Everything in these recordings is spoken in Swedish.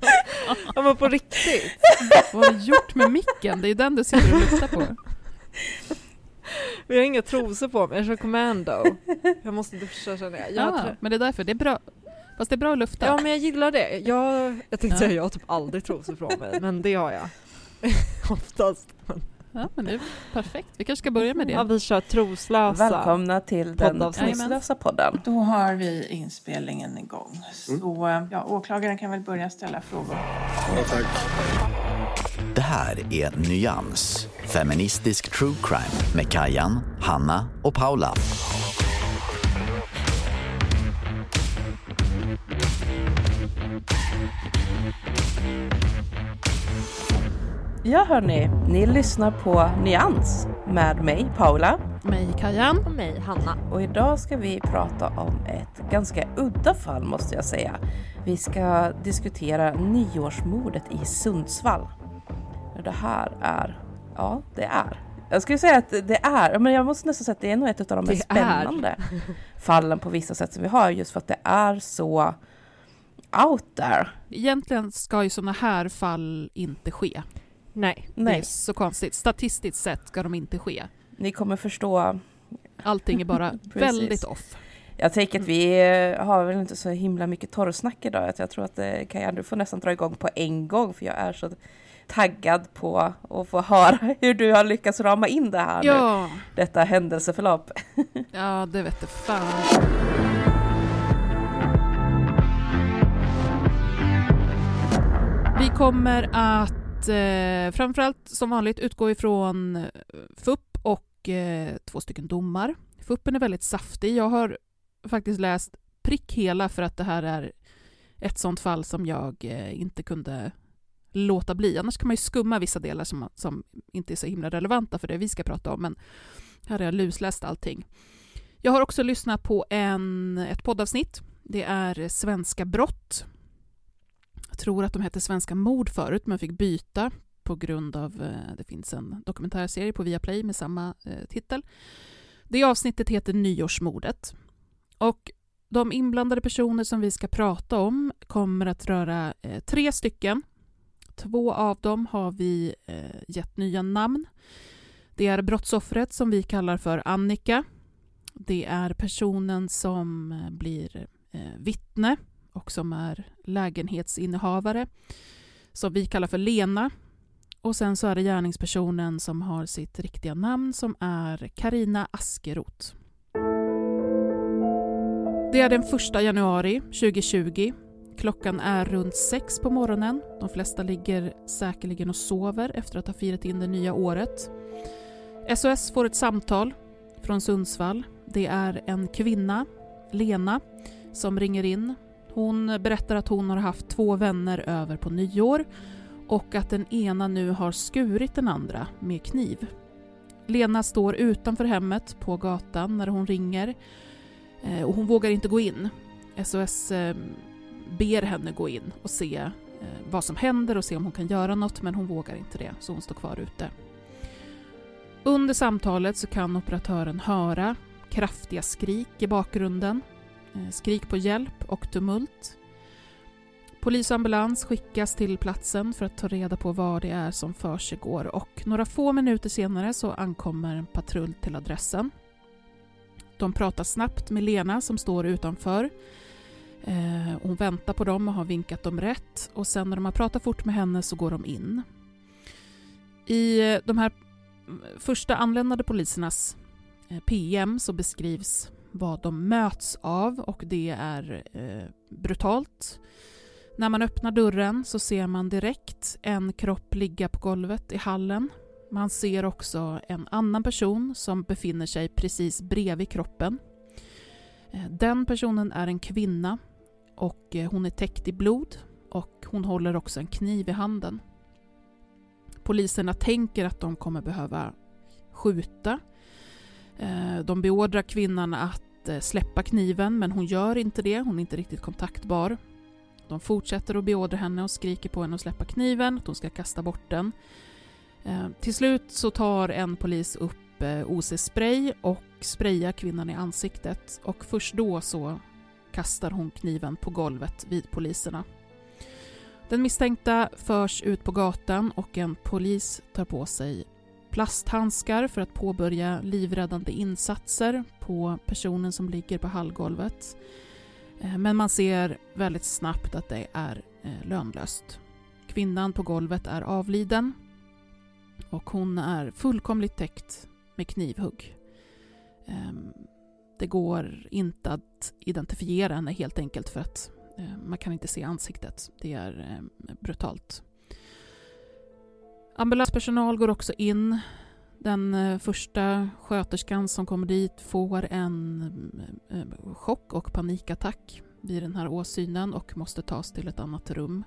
ja men på riktigt. Vad har du gjort med micken? Det är ju den du sitter och luktar på. Vi har inga trosor på mig, jag kör commando. Jag måste duscha känner jag. jag ja, men det är därför, det är bra. Fast det är bra att lufta. Ja men jag gillar det. Jag, jag tänkte ja. säga jag har typ aldrig trosor på mig, men det har jag. Oftast. Ja men det är perfekt, vi kanske ska börja med det. Ja vi kör troslösa. Välkomna till den troslösa podden. Då har vi inspelningen igång. Så mm. ja, åklagaren kan väl börja ställa frågor. Ja, tack. Det här är Nyans, feministisk true crime med Kajan, Hanna och Paula. Ja hörni, ni lyssnar på Nyans med mig Paula. Mig Kajan. Och mig Hanna. Och idag ska vi prata om ett ganska udda fall måste jag säga. Vi ska diskutera nyårsmordet i Sundsvall. Det här är, ja det är. Jag skulle säga att det är, men jag måste nästan säga att det är nog ett av de mest spännande fallen på vissa sätt som vi har just för att det är så out there. Egentligen ska ju sådana här fall inte ske. Nej. Nej. Det är så konstigt. Statistiskt sett ska de inte ske. Ni kommer förstå. Allting är bara väldigt off. Jag tänker att vi har väl inte så himla mycket torrsnack idag. Jag tror att eh, Kaja, du får nästan dra igång på en gång för jag är så taggad på att få höra hur du har lyckats rama in det här ja. nu. Detta händelseförlopp. Ja, det vet fan. Vi kommer att eh, framförallt som vanligt utgå ifrån eh, FUP och eh, två stycken domar. FUPen är väldigt saftig. Jag har faktiskt läst prick hela för att det här är ett sånt fall som jag eh, inte kunde låta bli. Annars kan man ju skumma vissa delar som, som inte är så himla relevanta för det vi ska prata om, men här har jag lusläst allting. Jag har också lyssnat på en, ett poddavsnitt. Det är Svenska brott tror att de hette Svenska mord förut, men fick byta på grund av, eh, det finns en dokumentärserie på Viaplay med samma eh, titel. Det avsnittet heter Nyårsmordet. Och de inblandade personer som vi ska prata om kommer att röra eh, tre stycken. Två av dem har vi eh, gett nya namn. Det är brottsoffret som vi kallar för Annika. Det är personen som eh, blir eh, vittne och som är lägenhetsinnehavare som vi kallar för Lena. Och sen så är det gärningspersonen som har sitt riktiga namn som är Karina Askeroth. Det är den 1 januari 2020. Klockan är runt sex på morgonen. De flesta ligger säkerligen och sover efter att ha firat in det nya året. SOS får ett samtal från Sundsvall. Det är en kvinna, Lena, som ringer in hon berättar att hon har haft två vänner över på nyår och att den ena nu har skurit den andra med kniv. Lena står utanför hemmet på gatan när hon ringer eh, och hon vågar inte gå in. SOS eh, ber henne gå in och se eh, vad som händer och se om hon kan göra något men hon vågar inte det så hon står kvar ute. Under samtalet så kan operatören höra kraftiga skrik i bakgrunden, Eh, skrik på hjälp och tumult. Polis och ambulans skickas till platsen för att ta reda på vad det är som försiggår och några få minuter senare så ankommer en patrull till adressen. De pratar snabbt med Lena som står utanför. Eh, hon väntar på dem och har vinkat dem rätt och sen när de har pratat fort med henne så går de in. I eh, de här mm, första anländande polisernas PM så beskrivs vad de möts av och det är eh, brutalt. När man öppnar dörren så ser man direkt en kropp ligga på golvet i hallen. Man ser också en annan person som befinner sig precis bredvid kroppen. Eh, den personen är en kvinna och eh, hon är täckt i blod och hon håller också en kniv i handen. Poliserna tänker att de kommer behöva skjuta. Eh, de beordrar kvinnan att eh, släppa kniven men hon gör inte det, hon är inte riktigt kontaktbar. De fortsätter att beordra henne och skriker på henne att släppa kniven, att hon ska kasta bort den. Eh, till slut så tar en polis upp OC-spray och sprayar kvinnan i ansiktet och först då så kastar hon kniven på golvet vid poliserna. Den misstänkta förs ut på gatan och en polis tar på sig plasthandskar för att påbörja livräddande insatser på personen som ligger på hallgolvet. Eh, men man ser väldigt snabbt att det är eh, lönlöst. Kvinnan på golvet är avliden och hon är fullkomligt täckt med knivhugg. Ehm, det går inte att identifiera henne helt enkelt för att eh, man kan inte se ansiktet. Det är brutalt. Ambulanspersonal går också in. Den eh, första sköterskan som kommer dit får en eh, chock och panikattack vid den här åsynen och måste tas till ett annat rum.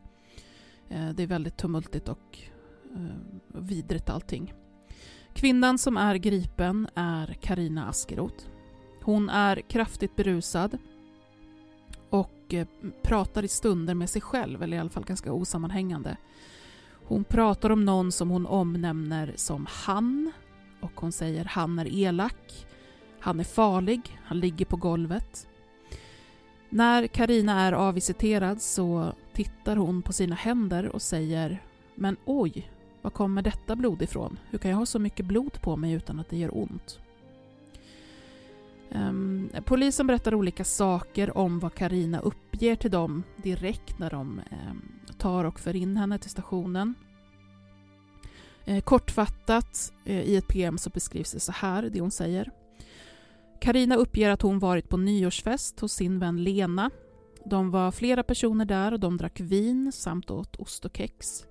Eh, det är väldigt tumultigt och vidrigt allting. Kvinnan som är gripen är Karina Askeroth. Hon är kraftigt berusad och pratar i stunder med sig själv, eller i alla fall ganska osammanhängande. Hon pratar om någon som hon omnämner som han och hon säger han är elak, han är farlig, han ligger på golvet. När Karina är avvisiterad så tittar hon på sina händer och säger Men oj, var kommer detta blod ifrån? Hur kan jag ha så mycket blod på mig utan att det gör ont? Um, polisen berättar olika saker om vad Karina uppger till dem direkt när de um, tar och för in henne till stationen. Eh, kortfattat eh, i ett PM så beskrivs det så här, det hon säger. Karina uppger att hon varit på nyårsfest hos sin vän Lena. De var flera personer där och de drack vin samt åt ost och kex.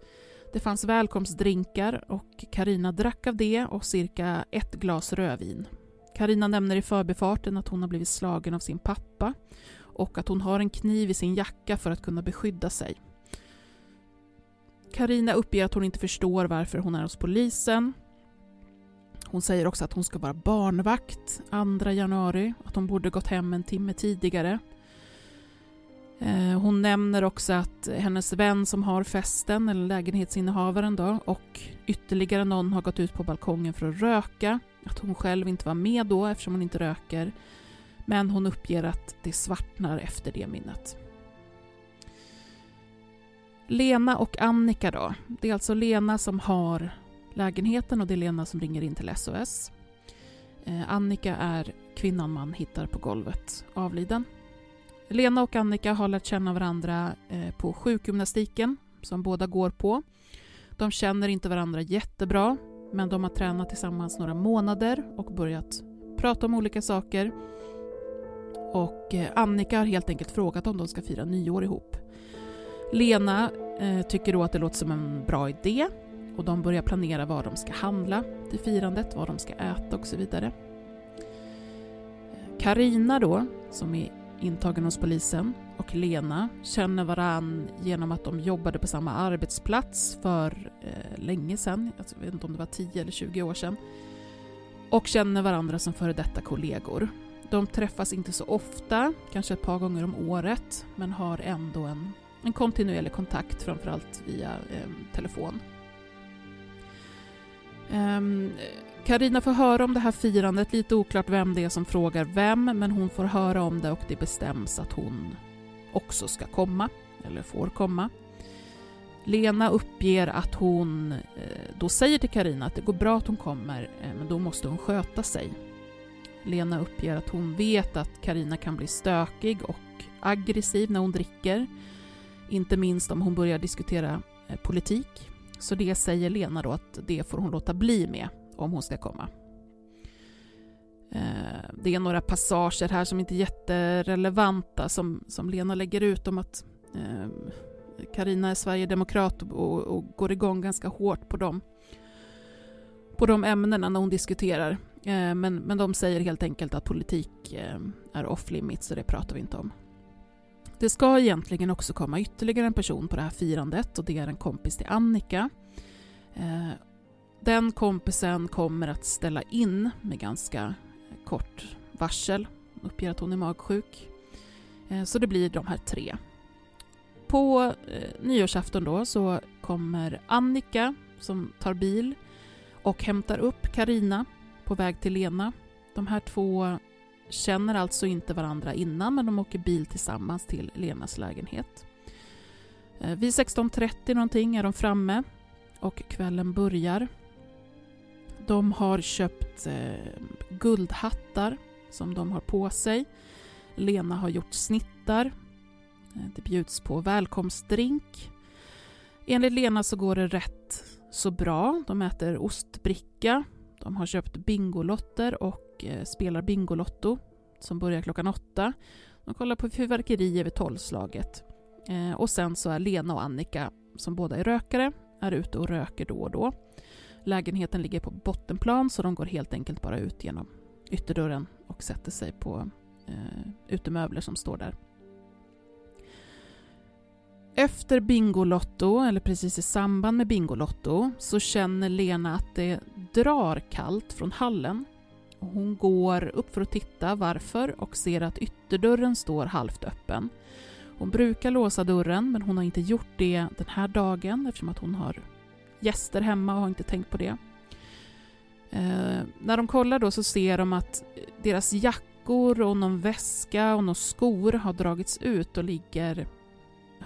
Det fanns välkomstdrinkar och Karina drack av det och cirka ett glas rödvin. Karina nämner i förbifarten att hon har blivit slagen av sin pappa och att hon har en kniv i sin jacka för att kunna beskydda sig. Karina uppger att hon inte förstår varför hon är hos polisen hon säger också att hon ska vara barnvakt 2 januari, att hon borde gått hem en timme tidigare. Eh, hon nämner också att hennes vän som har festen, eller lägenhetsinnehavaren då, och ytterligare någon har gått ut på balkongen för att röka. Att hon själv inte var med då eftersom hon inte röker. Men hon uppger att det svartnar efter det minnet. Lena och Annika då. Det är alltså Lena som har lägenheten och det är Lena som ringer in till SOS. Eh, Annika är kvinnan man hittar på golvet avliden. Lena och Annika har lärt känna varandra eh, på sjukgymnastiken som båda går på. De känner inte varandra jättebra men de har tränat tillsammans några månader och börjat prata om olika saker. Och eh, Annika har helt enkelt frågat om de ska fira nyår ihop. Lena eh, tycker då att det låter som en bra idé och de börjar planera vad de ska handla till firandet, vad de ska äta och så vidare. Karina då, som är intagen hos polisen, och Lena känner varann genom att de jobbade på samma arbetsplats för eh, länge sedan, jag vet inte om det var 10 eller 20 år sedan. och känner varandra som före detta kollegor. De träffas inte så ofta, kanske ett par gånger om året, men har ändå en, en kontinuerlig kontakt, framförallt via eh, telefon. Ehm, Karina får höra om det här firandet, lite oklart vem det är som frågar vem, men hon får höra om det och det bestäms att hon också ska komma, eller får komma. Lena uppger att hon eh, då säger till Karina att det går bra att hon kommer, eh, men då måste hon sköta sig. Lena uppger att hon vet att Karina kan bli stökig och aggressiv när hon dricker. Inte minst om hon börjar diskutera eh, politik. Så det säger Lena då att det får hon låta bli med om hon ska komma. Eh, det är några passager här som inte är jätterelevanta som, som Lena lägger ut om att eh, Karina är Sverigedemokrat och, och går igång ganska hårt på dem på de ämnena när hon diskuterar. Eh, men, men de säger helt enkelt att politik eh, är off limits så det pratar vi inte om. Det ska egentligen också komma ytterligare en person på det här firandet och det är en kompis till Annika. Eh, den kompisen kommer att ställa in med ganska kort varsel, uppger att hon är magsjuk. Eh, så det blir de här tre på eh, nyårsafton då så kommer Annika som tar bil och hämtar upp Karina på väg till Lena. De här två känner alltså inte varandra innan men de åker bil tillsammans till Lenas lägenhet. Eh, vid 16.30 någonting är de framme och kvällen börjar. De har köpt eh, guldhattar som de har på sig. Lena har gjort snittar eh, det bjuds på välkomstdrink. Enligt Lena så går det rätt så bra. De äter ostbricka, de har köpt Bingolotter och eh, spelar Bingolotto som börjar klockan åtta. De kollar på fyrverkerier vid tolvslaget. Eh, och sen så är Lena och Annika, som båda är rökare, är ute och röker då och då. Lägenheten ligger på bottenplan så de går helt enkelt bara ut genom ytterdörren och sätter sig på eh, utemöbler som står där. Efter Bingolotto, eller precis i samband med Bingolotto, så känner Lena att det drar kallt från hallen. Hon går upp för att titta varför och ser att ytterdörren står halvt öppen. Hon brukar låsa dörren men hon har inte gjort det den här dagen eftersom att hon har gäster hemma och har inte tänkt på det. Eh, när de kollar då så ser de att deras jackor och någon väska och några skor har dragits ut och ligger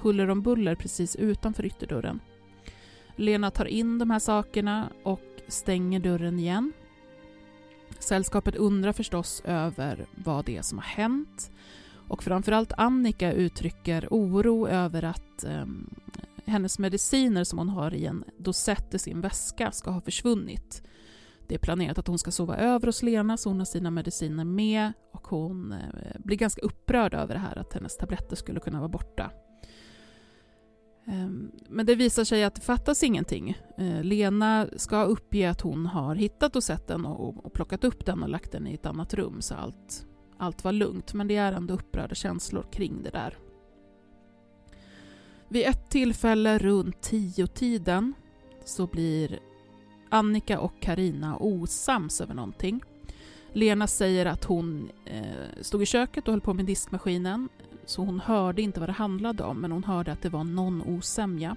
huller om buller precis utanför ytterdörren. Lena tar in de här sakerna och stänger dörren igen. Sällskapet undrar förstås över vad det är som har hänt och framförallt Annika uttrycker oro över att eh, hennes mediciner som hon har i en dosett i sin väska ska ha försvunnit. Det är planerat att hon ska sova över hos Lena så hon har sina mediciner med och hon eh, blir ganska upprörd över det här att hennes tabletter skulle kunna vara borta. Ehm, men det visar sig att det fattas ingenting. Eh, Lena ska uppge att hon har hittat och sett den och plockat upp den och lagt den i ett annat rum så allt, allt var lugnt. Men det är ändå upprörda känslor kring det där. Vid ett tillfälle runt tio-tiden så blir Annika och Karina osams över någonting. Lena säger att hon eh, stod i köket och höll på med diskmaskinen så hon hörde inte vad det handlade om, men hon hörde att det var någon osämja.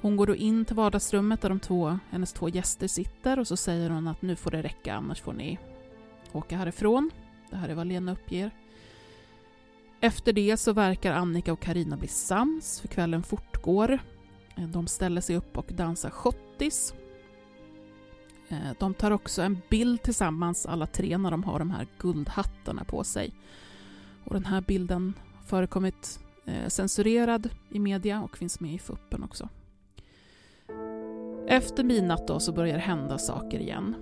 Hon går då in till vardagsrummet där de två, hennes två gäster sitter och så säger hon att nu får det räcka, annars får ni åka härifrån. Det här är vad Lena uppger. Efter det så verkar Annika och Karina bli sams, för kvällen fortgår. Eh, de ställer sig upp och dansar schottis. Eh, de tar också en bild tillsammans alla tre när de har de här guldhattarna på sig. Och den här bilden har förekommit eh, censurerad i media och finns med i fuppen också. Efter midnatt då så börjar det hända saker igen.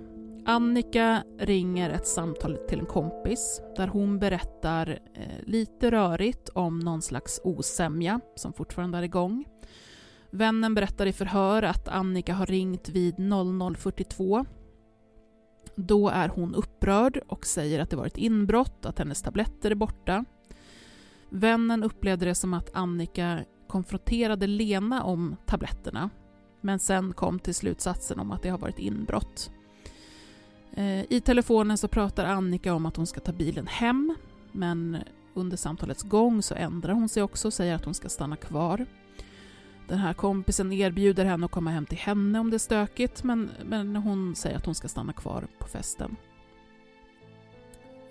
Annika ringer ett samtal till en kompis där hon berättar eh, lite rörigt om någon slags osämja som fortfarande är igång. Vännen berättar i förhör att Annika har ringt vid 00.42 då är hon upprörd och säger att det var ett inbrott, att hennes tabletter är borta. Vännen upplevde det som att Annika konfronterade Lena om tabletterna men sen kom till slutsatsen om att det har varit inbrott. Eh, I telefonen så pratar Annika om att hon ska ta bilen hem men under samtalets gång så ändrar hon sig också och säger att hon ska stanna kvar. Den här kompisen erbjuder henne att komma hem till henne om det är stökigt men, men hon säger att hon ska stanna kvar på festen.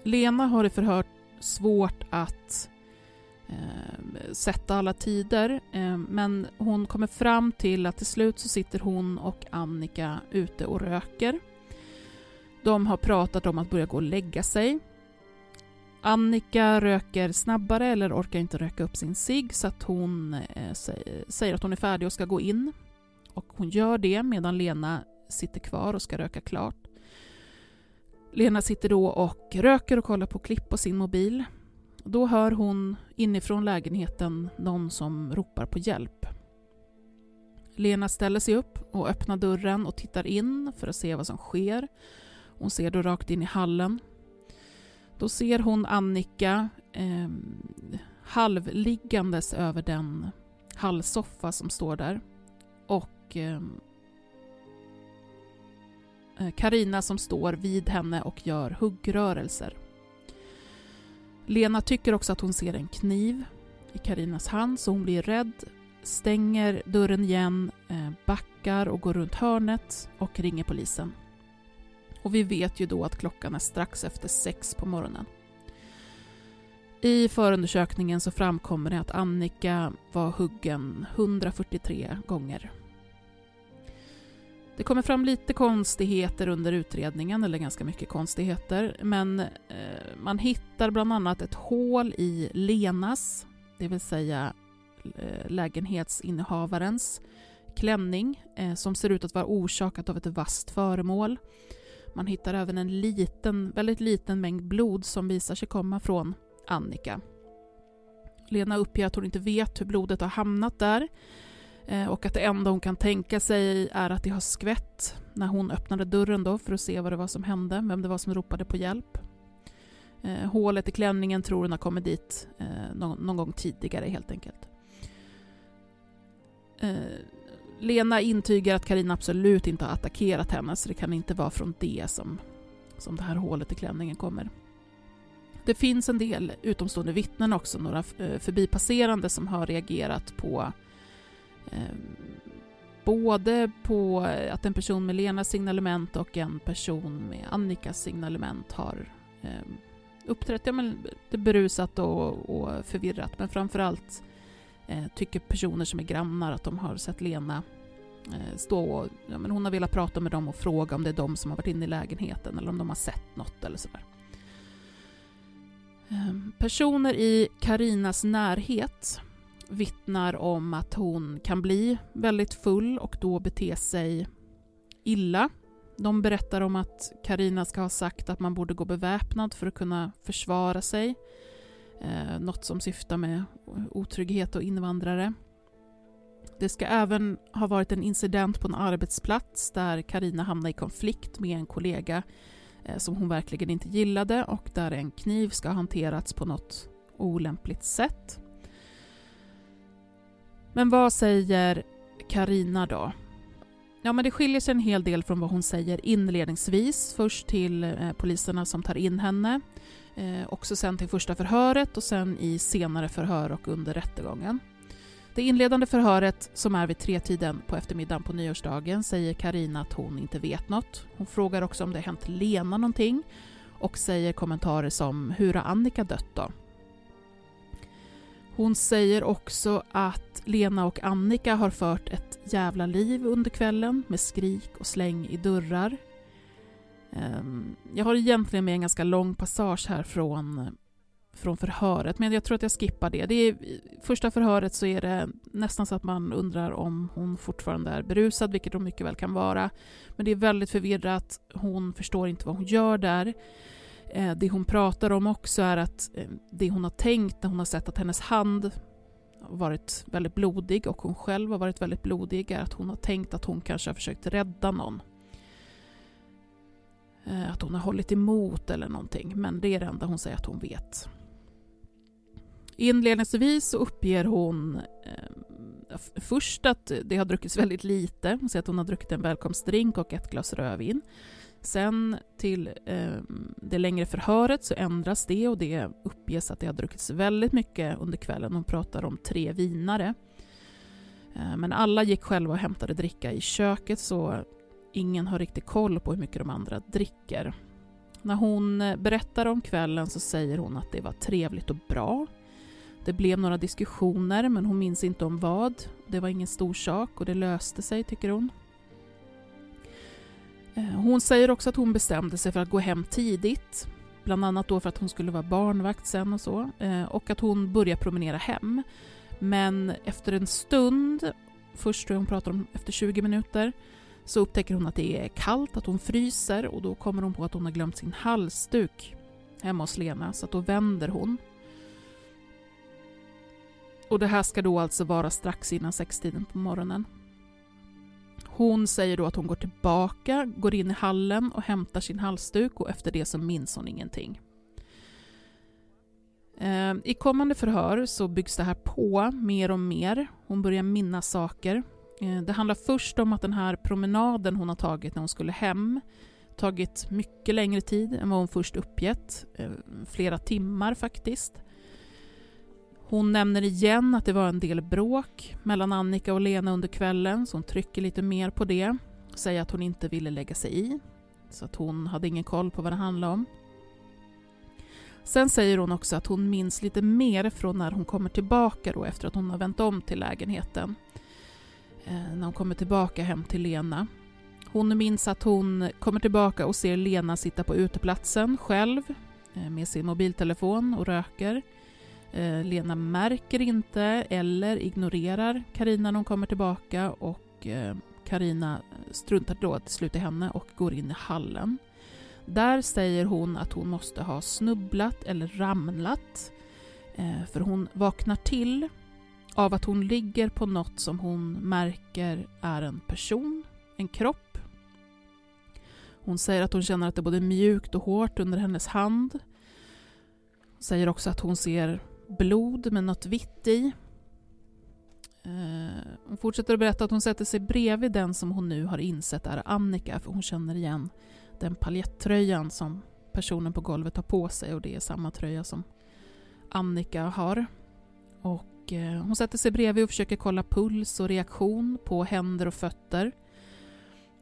Lena har i förhör svårt att eh, sätta alla tider eh, men hon kommer fram till att till slut så sitter hon och Annika ute och röker. De har pratat om att börja gå och lägga sig. Annika röker snabbare eller orkar inte röka upp sin cigg så att hon eh, säger att hon är färdig och ska gå in. Och hon gör det medan Lena sitter kvar och ska röka klart. Lena sitter då och röker och kollar på klipp på sin mobil. Då hör hon inifrån lägenheten någon som ropar på hjälp. Lena ställer sig upp och öppnar dörren och tittar in för att se vad som sker. Hon ser då rakt in i hallen. Då ser hon Annika eh, halvliggandes över den hallsoffa som står där. Och ehm, eh, Karina som står vid henne och gör huggrörelser. Lena tycker också att hon ser en kniv i Karinas hand så hon blir rädd, stänger dörren igen, eh, backar och går runt hörnet och ringer polisen. Och vi vet ju då att klockan är strax efter sex på morgonen. I förundersökningen så framkommer det att Annika var huggen 143 gånger. Det kommer fram lite konstigheter under utredningen, eller ganska mycket konstigheter, men eh, man hittar bland annat ett hål i Lenas, det vill säga eh, lägenhetsinnehavarens klänning, eh, som ser ut att vara orsakat av ett vasst föremål. Man hittar även en liten, väldigt liten mängd blod som visar sig komma från Annika. Lena uppger att hon inte vet hur blodet har hamnat där eh, och att det enda hon kan tänka sig är att det har skvätt när hon öppnade dörren då för att se vad det var som hände, vem det var som ropade på hjälp. Eh, hålet i klänningen tror hon har kommit dit eh, någon, gång tidigare helt enkelt. Lena intygar att Karin absolut inte har attackerat henne så det kan inte vara från det som, som det här hålet i klänningen kommer. Det finns en del utomstående vittnen också, några eh, förbipasserande som har reagerat på eh, både på att en person med Lenas signalement och en person med Annikas signalement har eh, uppträtt ja, men, berusat och, och förvirrat, men framförallt eh, tycker personer som är grannar att de har sett Lena eh, stå och, ja, men hon har velat prata med dem och fråga om det är de som har varit inne i lägenheten eller om de har sett något eller sådär. Eh, personer i Karinas närhet vittnar om att hon kan bli väldigt full och då bete sig illa. De berättar om att Karina ska ha sagt att man borde gå beväpnad för att kunna försvara sig eh, något som syftar med otrygghet och invandrare. Det ska även ha varit en incident på en arbetsplats där Karina hamnade i konflikt med en kollega eh, som hon verkligen inte gillade och där en kniv ska ha hanterats på något olämpligt sätt. Men vad säger Karina då? Ja, men det skiljer sig en hel del från vad hon säger inledningsvis. Först till eh, poliserna som tar in henne Eh, också sen till första förhöret och sen i senare förhör och under rättegången. Det inledande förhöret, som är vid tretiden på eftermiddagen på nyårsdagen, säger Karina att hon inte vet något. Hon frågar också om det hänt Lena någonting och säger kommentarer som “Hur har Annika dött då?” Hon säger också att Lena och Annika har fört ett jävla liv under kvällen med skrik och släng i dörrar. Ehm, jag har egentligen med en ganska lång passage här från, från förhöret, men jag tror att jag skippar det. det är, första förhöret så är det nästan så att man undrar om hon fortfarande är berusad, vilket hon mycket väl kan vara. Men det är väldigt förvirrat, hon förstår inte vad hon gör där. Eh, det hon pratar om också är att eh, det hon har tänkt när hon har sett att hennes hand varit väldigt blodig och hon själv har varit väldigt blodig är att hon har tänkt att hon kanske har försökt rädda någon Eh, att hon har hållit emot eller någonting, men det är det enda hon säger att hon vet. Inledningsvis så uppger hon eh, först att det har druckits väldigt lite. Hon säger att hon har druckit en välkomstdrink och ett glas rödvin. Sen till eh, det längre förhöret så ändras det och det uppges att det har druckits väldigt mycket under kvällen. Hon pratar om tre vinare. Eh, men alla gick själva och hämtade dricka i köket så ingen har riktigt koll på hur mycket de andra dricker. När hon eh, berättar om kvällen så säger hon att det var trevligt och bra. Det blev några diskussioner men hon minns inte om vad. Det var ingen stor sak och det löste sig tycker hon. Eh, hon säger också att hon bestämde sig för att gå hem tidigt. Bland annat då för att hon skulle vara barnvakt sen och så. Eh, och att hon började promenera hem. Men efter en stund, först tror jag hon pratar om efter 20 minuter, så upptäcker hon att det är kallt, att hon fryser och då kommer hon på att hon har glömt sin halsduk hemma hos Lena, så att då vänder hon. Och det här ska då alltså vara strax innan sextiden på morgonen. Hon säger då att hon går tillbaka, går in i hallen och hämtar sin halsduk och efter det så minns hon ingenting. Eh, I kommande förhör så byggs det här på mer och mer. Hon börjar minnas saker. Eh, det handlar först om att den här promenaden hon har tagit när hon skulle hem tagit mycket längre tid än vad hon först uppgett. Eh, flera timmar faktiskt. Hon nämner igen att det var en del bråk mellan Annika och Lena under kvällen, så hon trycker lite mer på det. Säger att hon inte ville lägga sig i, så att hon hade ingen koll på vad det handlade om. Sen säger hon också att hon minns lite mer från när hon kommer tillbaka då efter att hon har vänt om till lägenheten. Eh, när hon kommer tillbaka hem till Lena. Hon minns att hon kommer tillbaka och ser Lena sitta på uteplatsen själv eh, med sin mobiltelefon och röker. Eh, Lena märker inte eller ignorerar Karina när hon kommer tillbaka och Karina struntar då till slut i henne och går in i hallen. Där säger hon att hon måste ha snubblat eller ramlat för hon vaknar till av att hon ligger på något som hon märker är en person, en kropp. Hon säger att hon känner att det är både mjukt och hårt under hennes hand. Hon säger också att hon ser blod med något vitt i. Eh, hon fortsätter att berätta att hon sätter sig bredvid den som hon nu har insett är Annika för hon känner igen den paljettröjan som personen på golvet har på sig och det är samma tröja som Annika har. Och och eh, hon sätter sig bredvid och försöker kolla puls och reaktion på händer och fötter.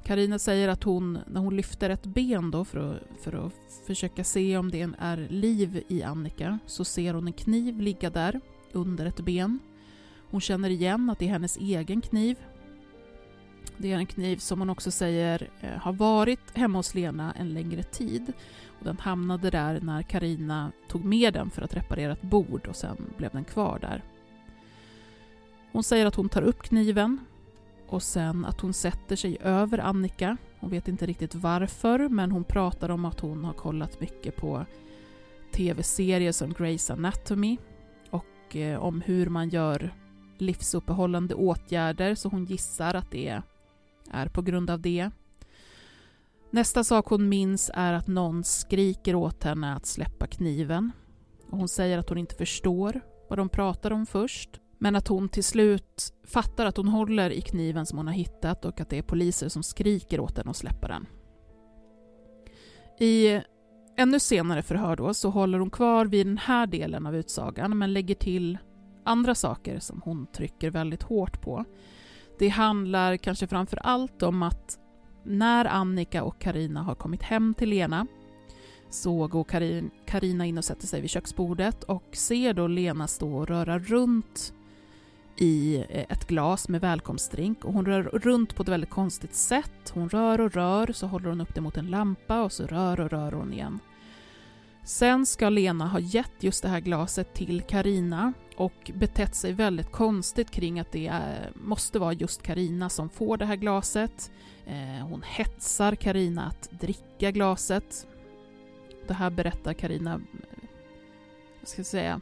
Karina säger att hon, när hon lyfter ett ben då för att, för att försöka se om det är liv i Annika, så ser hon en kniv ligga där under ett ben. Hon känner igen att det är hennes egen kniv. Det är en kniv som hon också säger eh, har varit hemma hos Lena en längre tid. Och den hamnade där när Karina tog med den för att reparera ett bord och sen blev den kvar där. Hon säger att hon tar upp kniven och sen att hon sätter sig över Annika. Hon vet inte riktigt varför, men hon pratar om att hon har kollat mycket på tv-serier som Grey's Anatomy och eh, om hur man gör livsuppehållande åtgärder, så hon gissar att det är på grund av det. Nästa sak hon minns är att någon skriker åt henne att släppa kniven. Och hon säger att hon inte förstår vad de pratar om först men att hon till slut fattar att hon håller i kniven som hon har hittat och att det är poliser som skriker åt henne att släppa den. I ännu senare förhör då så håller hon kvar vid den här delen av utsagan men lägger till andra saker som hon trycker väldigt hårt på. Det handlar kanske framför allt om att när Annika och Karina har kommit hem till Lena så går Karina in och sätter sig vid köksbordet och ser då Lena stå och röra runt i eh, ett glas med välkomstdrink och hon rör runt på ett väldigt konstigt sätt. Hon rör och rör, så håller hon upp det mot en lampa och så rör och rör hon igen. Sen ska Lena ha gett just det här glaset till Karina och betett sig väldigt konstigt kring att det är, måste vara just Karina som får det här glaset. Eh, hon hetsar Karina att dricka glaset. Det här berättar Karina, vad ska jag säga,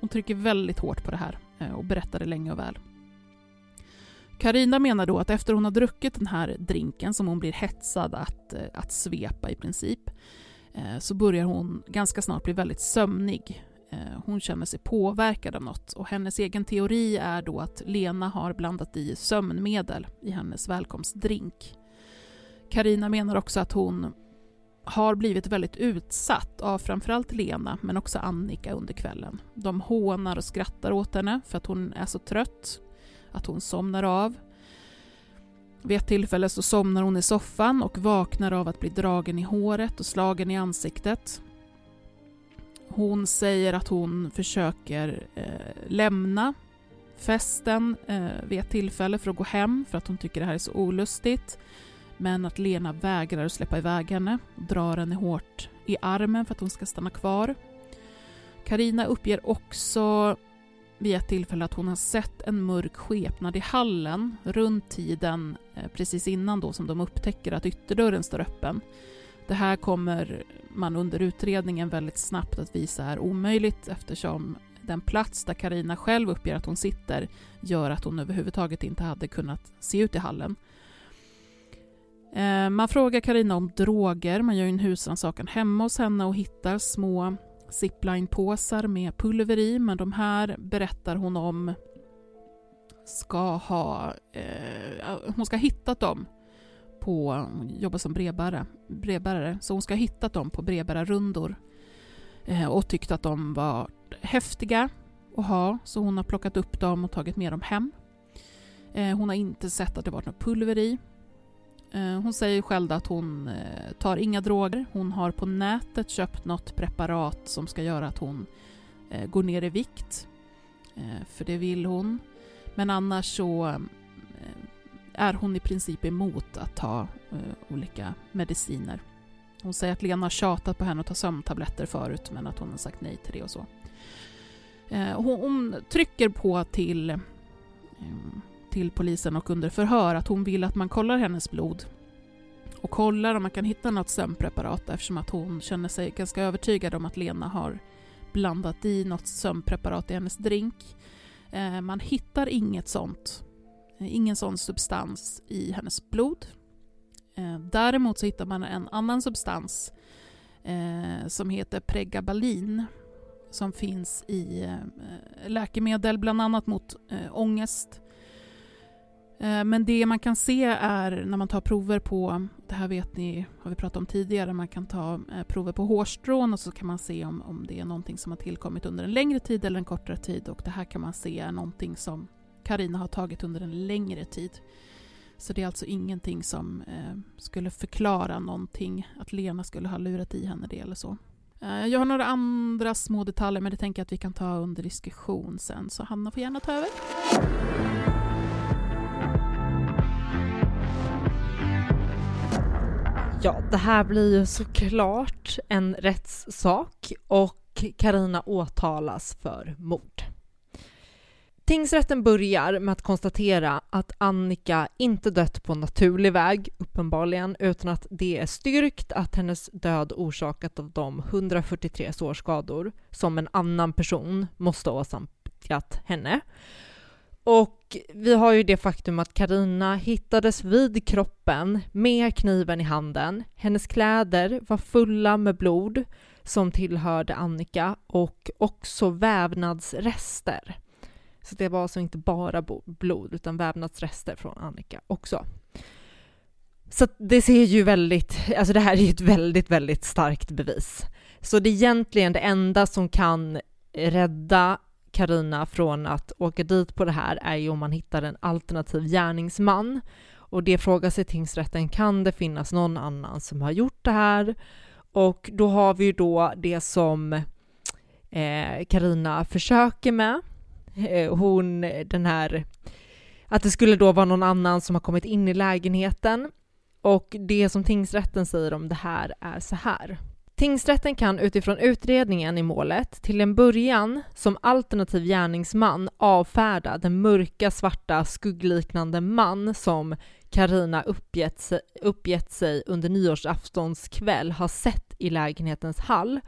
hon trycker väldigt hårt på det här. Eh, och berättade länge och väl. Karina menar då att efter hon har druckit den här drinken som hon blir hetsad att, eh, att svepa i princip eh, så börjar hon ganska snart bli väldigt sömnig. Hon känner sig påverkad av något och hennes egen teori är då att Lena har blandat i sömnmedel i hennes välkomstdrink. Karina menar också att hon har blivit väldigt utsatt av framförallt Lena men också Annika under kvällen. De hånar och skrattar åt henne för att hon är så trött, att hon somnar av. Vid ett tillfälle så somnar hon i soffan och vaknar av att bli dragen i håret och slagen i ansiktet. Hon säger att hon försöker eh, lämna festen eh, vid ett tillfälle för att gå hem för att hon tycker det här är så olustigt. Men att Lena vägrar att släppa iväg henne och drar henne hårt i armen för att hon ska stanna kvar. Karina uppger också vid ett tillfälle att hon har sett en mörk skepnad i hallen runt tiden eh, precis innan då som de upptäcker att ytterdörren står öppen. Det här kommer man under utredningen väldigt snabbt att visa är omöjligt eftersom den plats där Karina själv uppger att hon sitter gör att hon överhuvudtaget inte hade kunnat se ut i hallen. Eh, man frågar Karina om droger, man gör en husrannsakan hemma hos henne och hittar små zipline-påsar med pulver i, men de här berättar hon om ska ha... Eh, hon ska ha hittat dem på... Hon jobbar som brevbärare, brevbärare, så hon ska ha hittat dem på brevbärarrundor eh, och tyckt att de var häftiga att ha, så hon har plockat upp dem och tagit med dem hem. Eh, hon har inte sett att det varit något pulver i. Eh, hon säger själv att hon eh, tar inga droger. Hon har på nätet köpt något preparat som ska göra att hon eh, går ner i vikt. För det vill hon. Men annars så är hon i princip emot att ta olika mediciner. Hon säger att Lena har tjatat på henne att ta sömntabletter förut men att hon har sagt nej till det och så. Hon trycker på till till polisen och under förhör att hon vill att man kollar hennes blod och kollar om man kan hitta något sömnpreparat eftersom att hon känner sig ganska övertygad om att Lena har blandat i något sömnpreparat i hennes drink. Eh, man hittar inget sånt, eh, ingen sån substans i hennes blod. Eh, däremot så hittar man en annan substans som heter pregabalin som finns i läkemedel, bland annat mot ångest Eh, men det man kan se är när man tar prover på, det här vet ni, har vi pratat om tidigare, man kan ta eh, prover på hårstrån och så kan man se om, om det är någonting som har tillkommit under en längre tid eller en kortare tid och det här kan man se är någonting som Karina har tagit under en längre tid. Så det är alltså ingenting som eh, skulle förklara någonting, att Lena skulle ha lurat i henne det eller så. Eh, jag har några andra små detaljer men det tänker jag att vi kan ta under diskussion sen, så Hanna får gärna ta över. Ja, det här blir ju såklart en rättssak och Karina åtalas för mord. Tingsrätten börjar med att konstatera att Annika inte dött på naturlig väg, uppenbarligen, utan att det är styrkt att hennes död orsakat av de 143 sårskador som en annan person måste ha åsamkat henne. Och vi har ju det faktum att Karina hittades vid kroppen med kniven i handen. Hennes kläder var fulla med blod som tillhörde Annika och också vävnadsrester. Så det var alltså inte bara blod utan vävnadsrester från Annika också. Så det ser ju väldigt, alltså det här är ju ett väldigt, väldigt starkt bevis. Så det är egentligen det enda som kan rädda Karina från att åka dit på det här är ju om man hittar en alternativ gärningsman. Och det frågar sig tingsrätten, kan det finnas någon annan som har gjort det här? Och då har vi ju då det som eh, Karina eh, försöker med. Eh, hon, den här, att det skulle då vara någon annan som har kommit in i lägenheten. Och det som tingsrätten säger om det här är så här. Tingsrätten kan utifrån utredningen i målet till en början som alternativ gärningsman avfärda den mörka, svarta, skuggliknande man som Karina uppgett, sig, uppgett sig under nyårsaftons kväll har sett i lägenhetens hall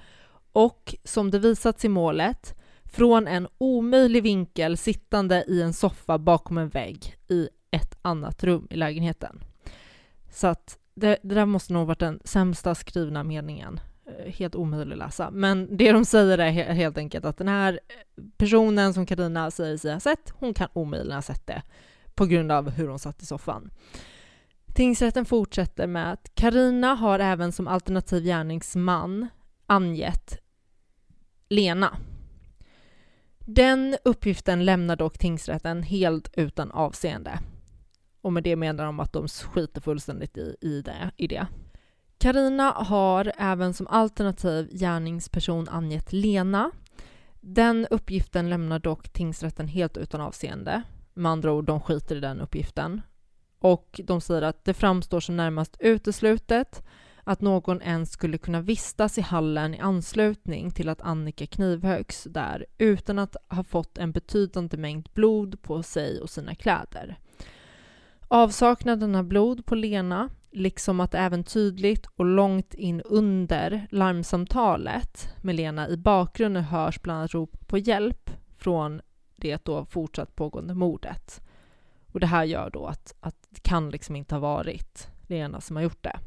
och som det visats i målet från en omöjlig vinkel sittande i en soffa bakom en vägg i ett annat rum i lägenheten. Så att det, det där måste nog varit den sämsta skrivna meningen Eh, helt omöjlig att läsa. Men det de säger är helt enkelt att den här personen som Karina säger sig ha sett, hon kan omöjligen ha sett det på grund av hur hon satt i soffan. Tingsrätten fortsätter med att Karina har även som alternativ gärningsman angett Lena. Den uppgiften lämnar dock tingsrätten helt utan avseende. Och med det menar de att de skiter fullständigt i, i det. I det. Karina har även som alternativ gärningsperson angett Lena. Den uppgiften lämnar dock tingsrätten helt utan avseende. Med andra ord, de skiter i den uppgiften. Och de säger att det framstår som närmast uteslutet att någon ens skulle kunna vistas i hallen i anslutning till att Annika knivhögs där utan att ha fått en betydande mängd blod på sig och sina kläder. Avsaknaden av blod på Lena, liksom att även tydligt och långt in under larmsamtalet med Lena i bakgrunden hörs bland annat rop på hjälp från det då fortsatt pågående mordet. Och det här gör då att, att det kan liksom inte ha varit Lena som har gjort det.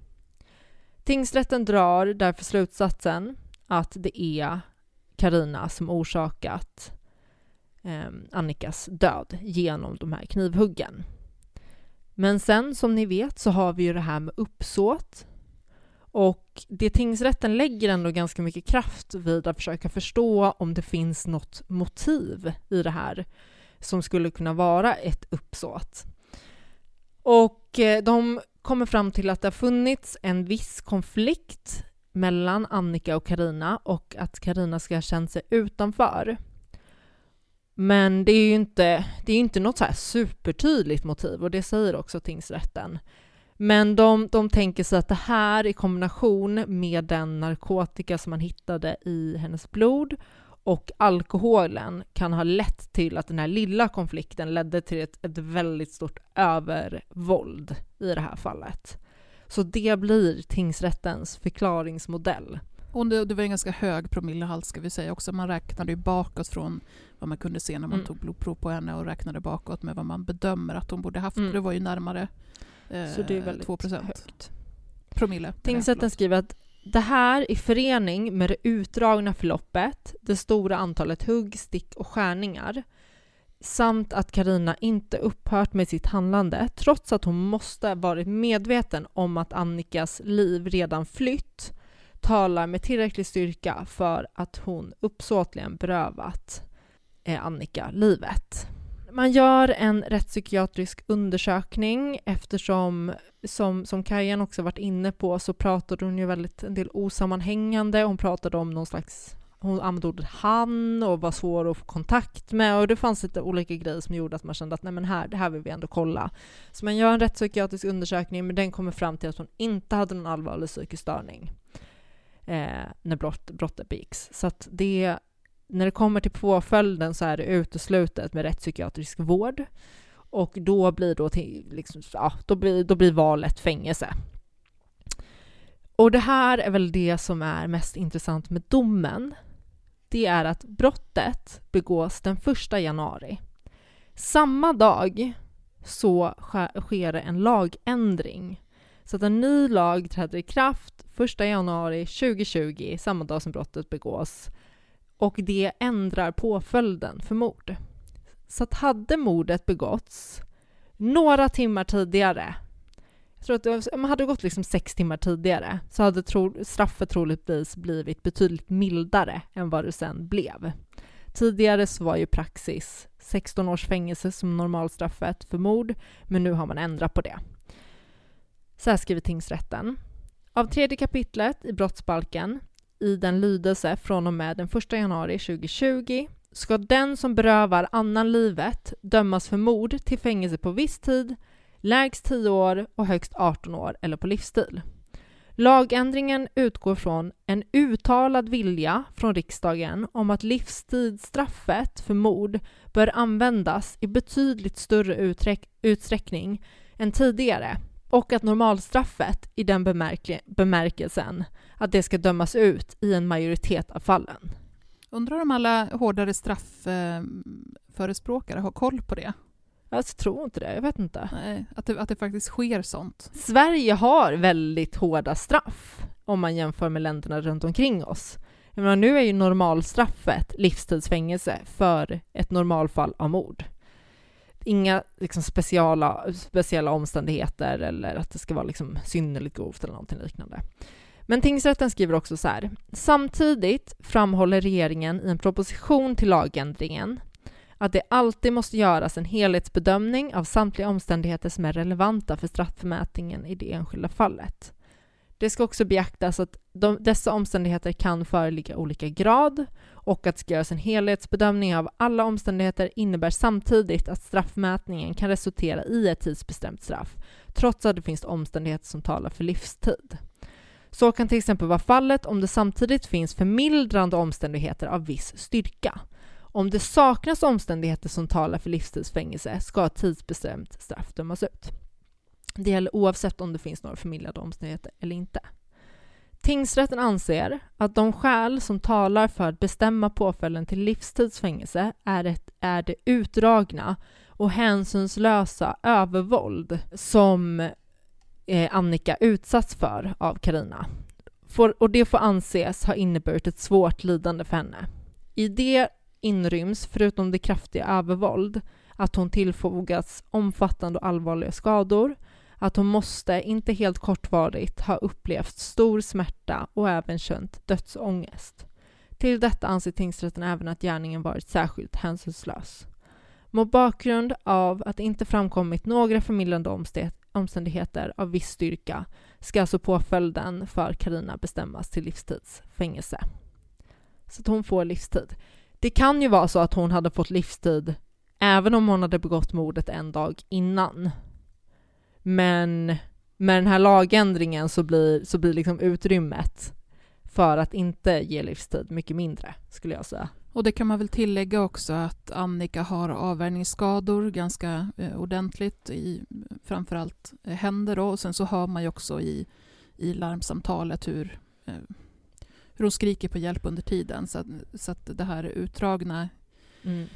Tingsrätten drar därför slutsatsen att det är Karina som orsakat eh, Annikas död genom de här knivhuggen. Men sen, som ni vet, så har vi ju det här med uppsåt. Och det tingsrätten lägger ändå ganska mycket kraft vid att försöka förstå om det finns något motiv i det här som skulle kunna vara ett uppsåt. Och eh, de kommer fram till att det har funnits en viss konflikt mellan Annika och Karina och att Karina ska ha känt sig utanför. Men det är ju inte, det är inte något så här supertydligt motiv och det säger också tingsrätten. Men de, de tänker sig att det här i kombination med den narkotika som man hittade i hennes blod och alkoholen kan ha lett till att den här lilla konflikten ledde till ett, ett väldigt stort övervåld i det här fallet. Så det blir tingsrättens förklaringsmodell. Och det, det var en ganska hög promillehalt ska vi säga också. Man räknade ju bakåt från vad man kunde se när man mm. tog blodprov på henne och räknade bakåt med vad man bedömer att hon borde haft. Mm. Det var ju närmare eh, Så det är väldigt 2 högt. promille. Tingsrätten skriver att det här i förening med det utdragna förloppet, det stora antalet hugg, stick och skärningar samt att Karina inte upphört med sitt handlande trots att hon måste varit medveten om att Annikas liv redan flytt talar med tillräcklig styrka för att hon uppsåtligen berövat eh, Annika livet. Man gör en rättspsykiatrisk undersökning eftersom, som, som Kajan också varit inne på, så pratade hon ju väldigt en del osammanhängande. Hon pratade om någon slags hon använde ordet han och var svår att få kontakt med och det fanns lite olika grejer som gjorde att man kände att nej men här, det här vill vi ändå kolla. Så man gör en rättspsykiatrisk undersökning men den kommer fram till att hon inte hade någon allvarlig psykisk störning eh, när brott, brottet begicks. Så att det när det kommer till påföljden så är det uteslutet med rättspsykiatrisk vård och då blir, då till, liksom, ja, då blir, då blir valet fängelse. Och det här är väl det som är mest intressant med domen. Det är att brottet begås den 1 januari. Samma dag så sker det en lagändring så att en ny lag träder i kraft 1 januari 2020, samma dag som brottet begås och det ändrar påföljden för mord. Så att hade mordet begåtts några timmar tidigare, jag tror att det, om man hade gått liksom sex timmar tidigare, så hade tro, straffet troligtvis blivit betydligt mildare än vad det sen blev. Tidigare så var ju praxis 16 års fängelse som normalstraffet för mord, men nu har man ändrat på det. Så här skriver tingsrätten. Av tredje kapitlet i brottsbalken i den lydelse från och med den 1 januari 2020 ska den som berövar annan livet dömas för mord till fängelse på viss tid, lägst 10 år och högst 18 år eller på livstid. Lagändringen utgår från en uttalad vilja från riksdagen om att livstidsstraffet för mord bör användas i betydligt större utsträckning än tidigare och att normalstraffet i den bemärk bemärkelsen att det ska dömas ut i en majoritet av fallen. Undrar om alla hårdare straffförespråkare har koll på det? Jag tror inte det, jag vet inte. Nej, att, det, att det faktiskt sker sånt. Sverige har väldigt hårda straff om man jämför med länderna runt omkring oss. Jag menar, nu är ju normalstraffet livstidsfängelse för ett normalfall av mord Inga liksom speciala, speciella omständigheter eller att det ska vara liksom synnerligt grovt eller någonting liknande. Men tingsrätten skriver också så här. Samtidigt framhåller regeringen i en proposition till lagändringen att det alltid måste göras en helhetsbedömning av samtliga omständigheter som är relevanta för straffmätningen i det enskilda fallet. Det ska också beaktas att de, dessa omständigheter kan föreligga olika grad och att det ska göras en helhetsbedömning av alla omständigheter innebär samtidigt att straffmätningen kan resultera i ett tidsbestämt straff, trots att det finns omständigheter som talar för livstid. Så kan till exempel vara fallet om det samtidigt finns förmildrande omständigheter av viss styrka. Om det saknas omständigheter som talar för livstidsfängelse ska ett tidsbestämt straff dömas ut. Det gäller oavsett om det finns några förmildrande omständigheter eller inte. Tingsrätten anser att de skäl som talar för att bestämma påföljden till livstidsfängelse är, ett, är det utdragna och hänsynslösa övervåld som eh, Annika utsatts för av Karina. Och det får anses ha inneburit ett svårt lidande för henne. I det inryms, förutom det kraftiga övervåld, att hon tillfogats omfattande och allvarliga skador, att hon måste, inte helt kortvarigt, ha upplevt stor smärta och även känt dödsångest. Till detta anser tingsrätten även att gärningen varit särskilt hänsynslös. Mot bakgrund av att det inte framkommit några förmildrande omständigheter av viss styrka ska alltså påföljden för Karina bestämmas till livstidsfängelse. Så att hon får livstid. Det kan ju vara så att hon hade fått livstid även om hon hade begått mordet en dag innan. Men med den här lagändringen så blir, så blir liksom utrymmet för att inte ge livstid mycket mindre, skulle jag säga. Och det kan man väl tillägga också att Annika har avvärjningsskador ganska eh, ordentligt i framförallt eh, händer då. och sen så hör man ju också i, i larmsamtalet hur, eh, hur hon skriker på hjälp under tiden. Så, så att det här utdragna mm.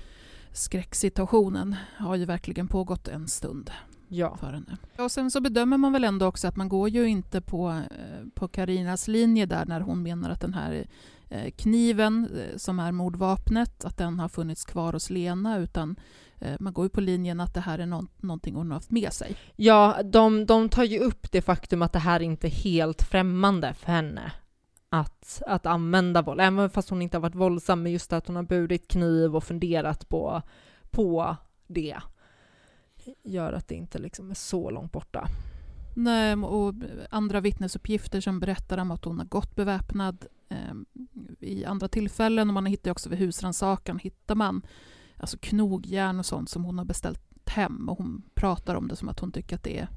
skräcksituationen har ju verkligen pågått en stund ja. för henne. Och sen så bedömer man väl ändå också att man går ju inte på, eh, på Karinas linje där när hon menar att den här eh, kniven eh, som är mordvapnet, att den har funnits kvar hos Lena utan man går ju på linjen att det här är no någonting hon har haft med sig. Ja, de, de tar ju upp det faktum att det här inte är helt främmande för henne att, att använda våld, även fast hon inte har varit våldsam, men just att hon har burit kniv och funderat på, på det gör att det inte liksom är så långt borta. Nej, och andra vittnesuppgifter som berättar om att hon har gått beväpnad eh, i andra tillfällen. Och man hittar också vid husrannsakan hittar man alltså knogjärn och sånt som hon har beställt hem och hon pratar om det som att hon tycker att det är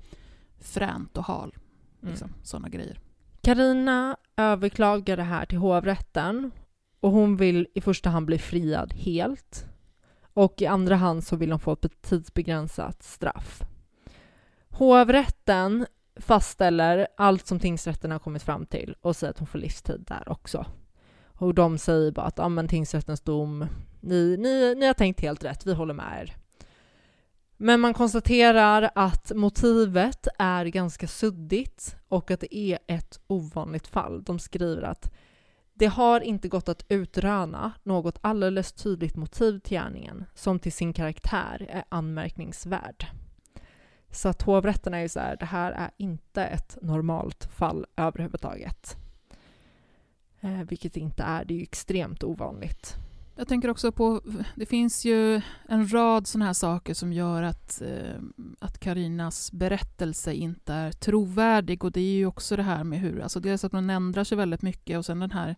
fränt och hal. Liksom, mm. Sådana grejer. Karina överklagar det här till hovrätten och hon vill i första hand bli friad helt. Och i andra hand så vill de få ett tidsbegränsat straff. Hovrätten fastställer allt som tingsrätten har kommit fram till och säger att hon får livstid där också. Och de säger bara att ja, men tingsrättens dom, ni, ni, ni har tänkt helt rätt, vi håller med er. Men man konstaterar att motivet är ganska suddigt och att det är ett ovanligt fall. De skriver att det har inte gått att utröna något alldeles tydligt motiv till gärningen som till sin karaktär är anmärkningsvärd. Så att hovrätten är ju så här, det här är inte ett normalt fall överhuvudtaget. Eh, vilket det inte är, det är ju extremt ovanligt. Jag tänker också på, det finns ju en rad sådana här saker som gör att, eh, att Karinas berättelse inte är trovärdig. Och det är ju också det här med hur, alltså dels att hon ändrar sig väldigt mycket och sen den här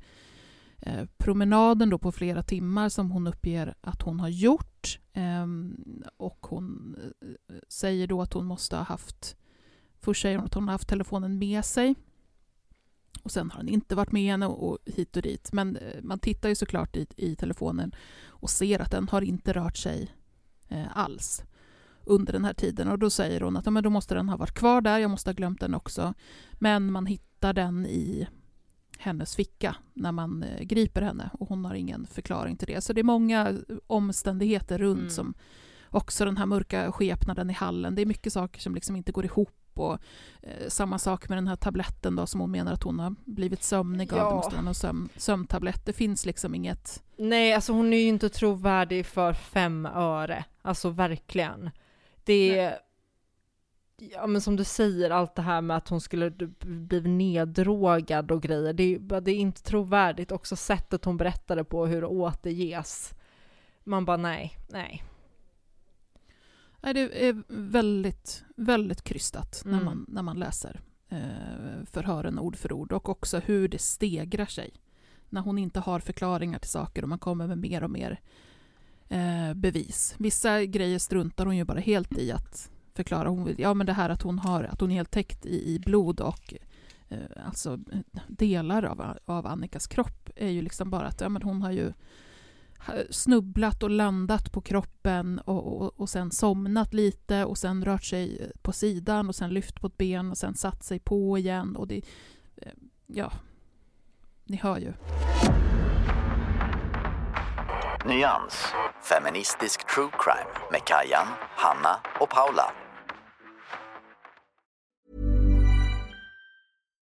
eh, promenaden då på flera timmar som hon uppger att hon har gjort ehm, och hon eh, säger då att hon måste ha haft, först säger hon att hon har haft telefonen med sig och sen har han inte varit med henne och hit och dit. Men eh, man tittar ju såklart i, i telefonen och ser att den har inte rört sig eh, alls under den här tiden. Och då säger hon att ja, men då måste den ha varit kvar där, jag måste ha glömt den också. Men man hittar den i hennes ficka när man eh, griper henne och hon har ingen förklaring till det. Så det är många omständigheter runt mm. som också den här mörka skepnaden i hallen. Det är mycket saker som liksom inte går ihop och eh, samma sak med den här tabletten då som hon menar att hon har blivit sömnig av. Ja. Det måste vara någon sömn, sömntablett. Det finns liksom inget... Nej, alltså hon är ju inte trovärdig för fem öre. Alltså verkligen. det Ja men som du säger, allt det här med att hon skulle bli neddrogad och grejer, det är, det är inte trovärdigt. Också sättet hon berättade på, hur det återges. Man bara nej, nej. Nej, det är väldigt, väldigt krystat mm. när, man, när man läser eh, förhören ord för ord och också hur det stegrar sig. När hon inte har förklaringar till saker och man kommer med mer och mer eh, bevis. Vissa grejer struntar hon ju bara helt i att förklara. Hon, ja, men det här att hon, har, att hon är helt täckt i, i blod och eh, alltså delar av, av Annikas kropp är ju liksom bara att ja, men hon har ju Eh, snubblat och landat på kroppen och, och, och sen somnat lite och sen rört sig eh, på sidan och sen lyft på ett ben och sen satt sig på igen och det, eh, ja, ni hör ju. Nyans, feministisk true crime med Kajan, Hanna och Paula.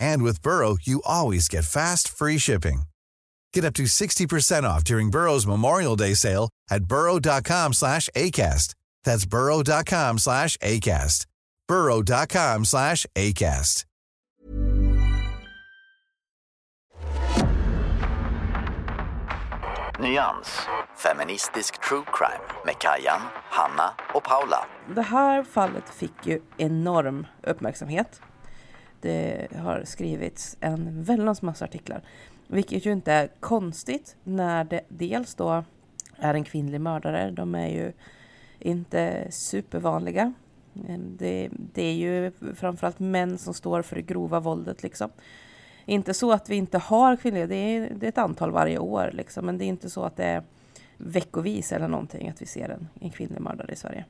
And with Burrow, you always get fast, free shipping. Get up to 60% off during Burrow's Memorial Day sale at burrow.com slash ACAST. That's burrow.com slash ACAST. burrow.com slash ACAST. Nyans, feministisk true crime med Kajan, Hanna och Paula. Det här fallet fick ju enorm uppmärksamhet. Det har skrivits en väldans massa artiklar. Vilket ju inte är konstigt när det dels då är en kvinnlig mördare. De är ju inte supervanliga. Ehm, det, det är ju framförallt män som står för det grova våldet liksom. Inte så att vi inte har kvinnliga, det är, det är ett antal varje år liksom. Men det är inte så att det är veckovis eller någonting att vi ser en, en kvinnlig mördare i Sverige.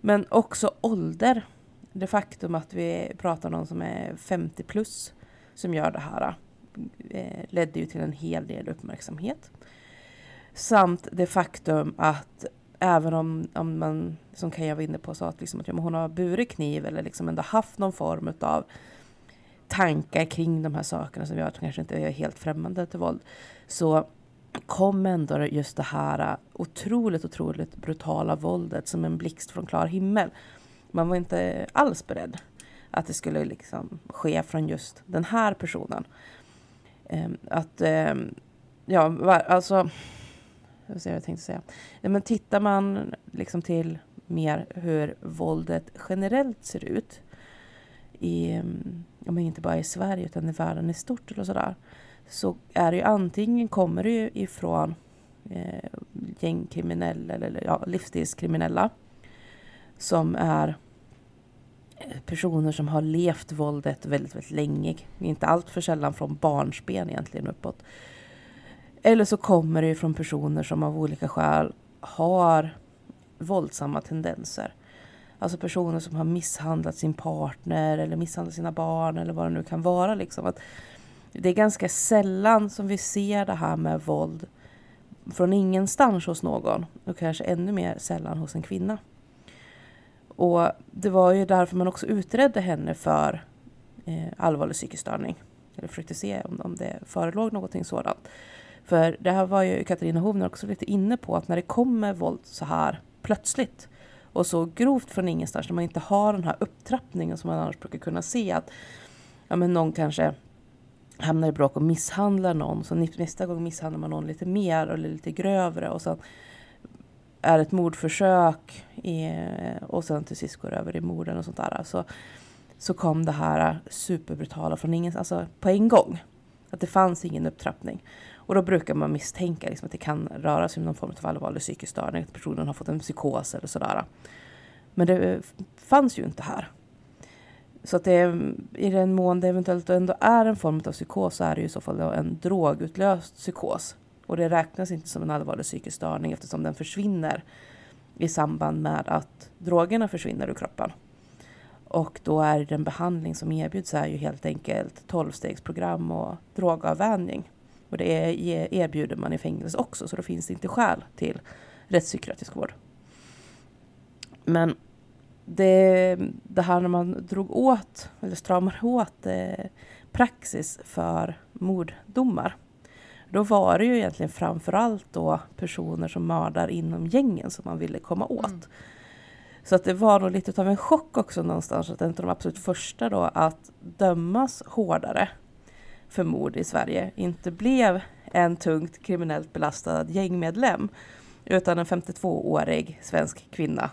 Men också ålder det faktum att vi pratar om någon som är 50 plus som gör det här eh, ledde ju till en hel del uppmärksamhet. Samt det faktum att även om, om man, som Kaja var inne på, sa att, liksom att ja, hon har burit kniv eller liksom ändå haft någon form av tankar kring de här sakerna som gör att hon kanske inte är helt främmande till våld. Så kom ändå just det här otroligt, otroligt brutala våldet som en blixt från klar himmel. Man var inte alls beredd att det skulle liksom ske från just den här personen. Ehm, att, ehm, ja, alltså, jag ser vad jag tänkte säga. Men tittar man liksom till mer hur våldet generellt ser ut, i, ehm, men inte bara i Sverige utan i världen i stort eller sådär, så är det ju antingen kommer det ju ifrån eh, gängkriminella eller ja, livsstilskriminella som är eh, personer som har levt våldet väldigt, väldigt länge. Inte allt för sällan från barnsben egentligen uppåt. Eller så kommer det från personer som av olika skäl har våldsamma tendenser. Alltså personer som har misshandlat sin partner eller misshandlat sina barn eller vad det nu kan vara. Liksom. Att det är ganska sällan som vi ser det här med våld från ingenstans hos någon och kanske ännu mer sällan hos en kvinna. Och det var ju därför man också utredde henne för eh, allvarlig psykisk störning. Eller försökte se om, om det förelåg någonting sådant. För det här var ju Katarina Hovner också lite inne på att när det kommer våld så här plötsligt och så grovt från ingenstans när man inte har den här upptrappningen som man annars brukar kunna se att ja, men någon kanske hamnar i bråk och misshandlar någon så nästa gång misshandlar man någon lite mer eller lite grövre och sen är ett mordförsök i, och sen till sist går över i morden och sånt där. Så, så kom det här superbrutala från ingen, alltså på en gång. Att det fanns ingen upptrappning. Och då brukar man misstänka liksom att det kan röra sig om någon form av allvarlig psykisk störning, att personen har fått en psykos eller sådär. Men det eh, fanns ju inte här. Så att det, i den mån det eventuellt ändå är en form av psykos så är det ju i så fall en drogutlöst psykos. Och det räknas inte som en allvarlig psykisk störning eftersom den försvinner i samband med att drogerna försvinner ur kroppen. Och då är den behandling som erbjuds är ju helt enkelt tolvstegsprogram och drogavvänjning. Och det e, erbjuder man i fängelse också så då finns det inte skäl till rättspsykiatrisk vård. Men det, det här när man drog åt, eller stramar åt eh, praxis för morddomar. Då var det ju egentligen framförallt då personer som mördar inom gängen som man ville komma åt. Mm. Så att det var nog lite av en chock också någonstans att en av de absolut första då att dömas hårdare för mord i Sverige inte blev en tungt kriminellt belastad gängmedlem utan en 52-årig svensk kvinna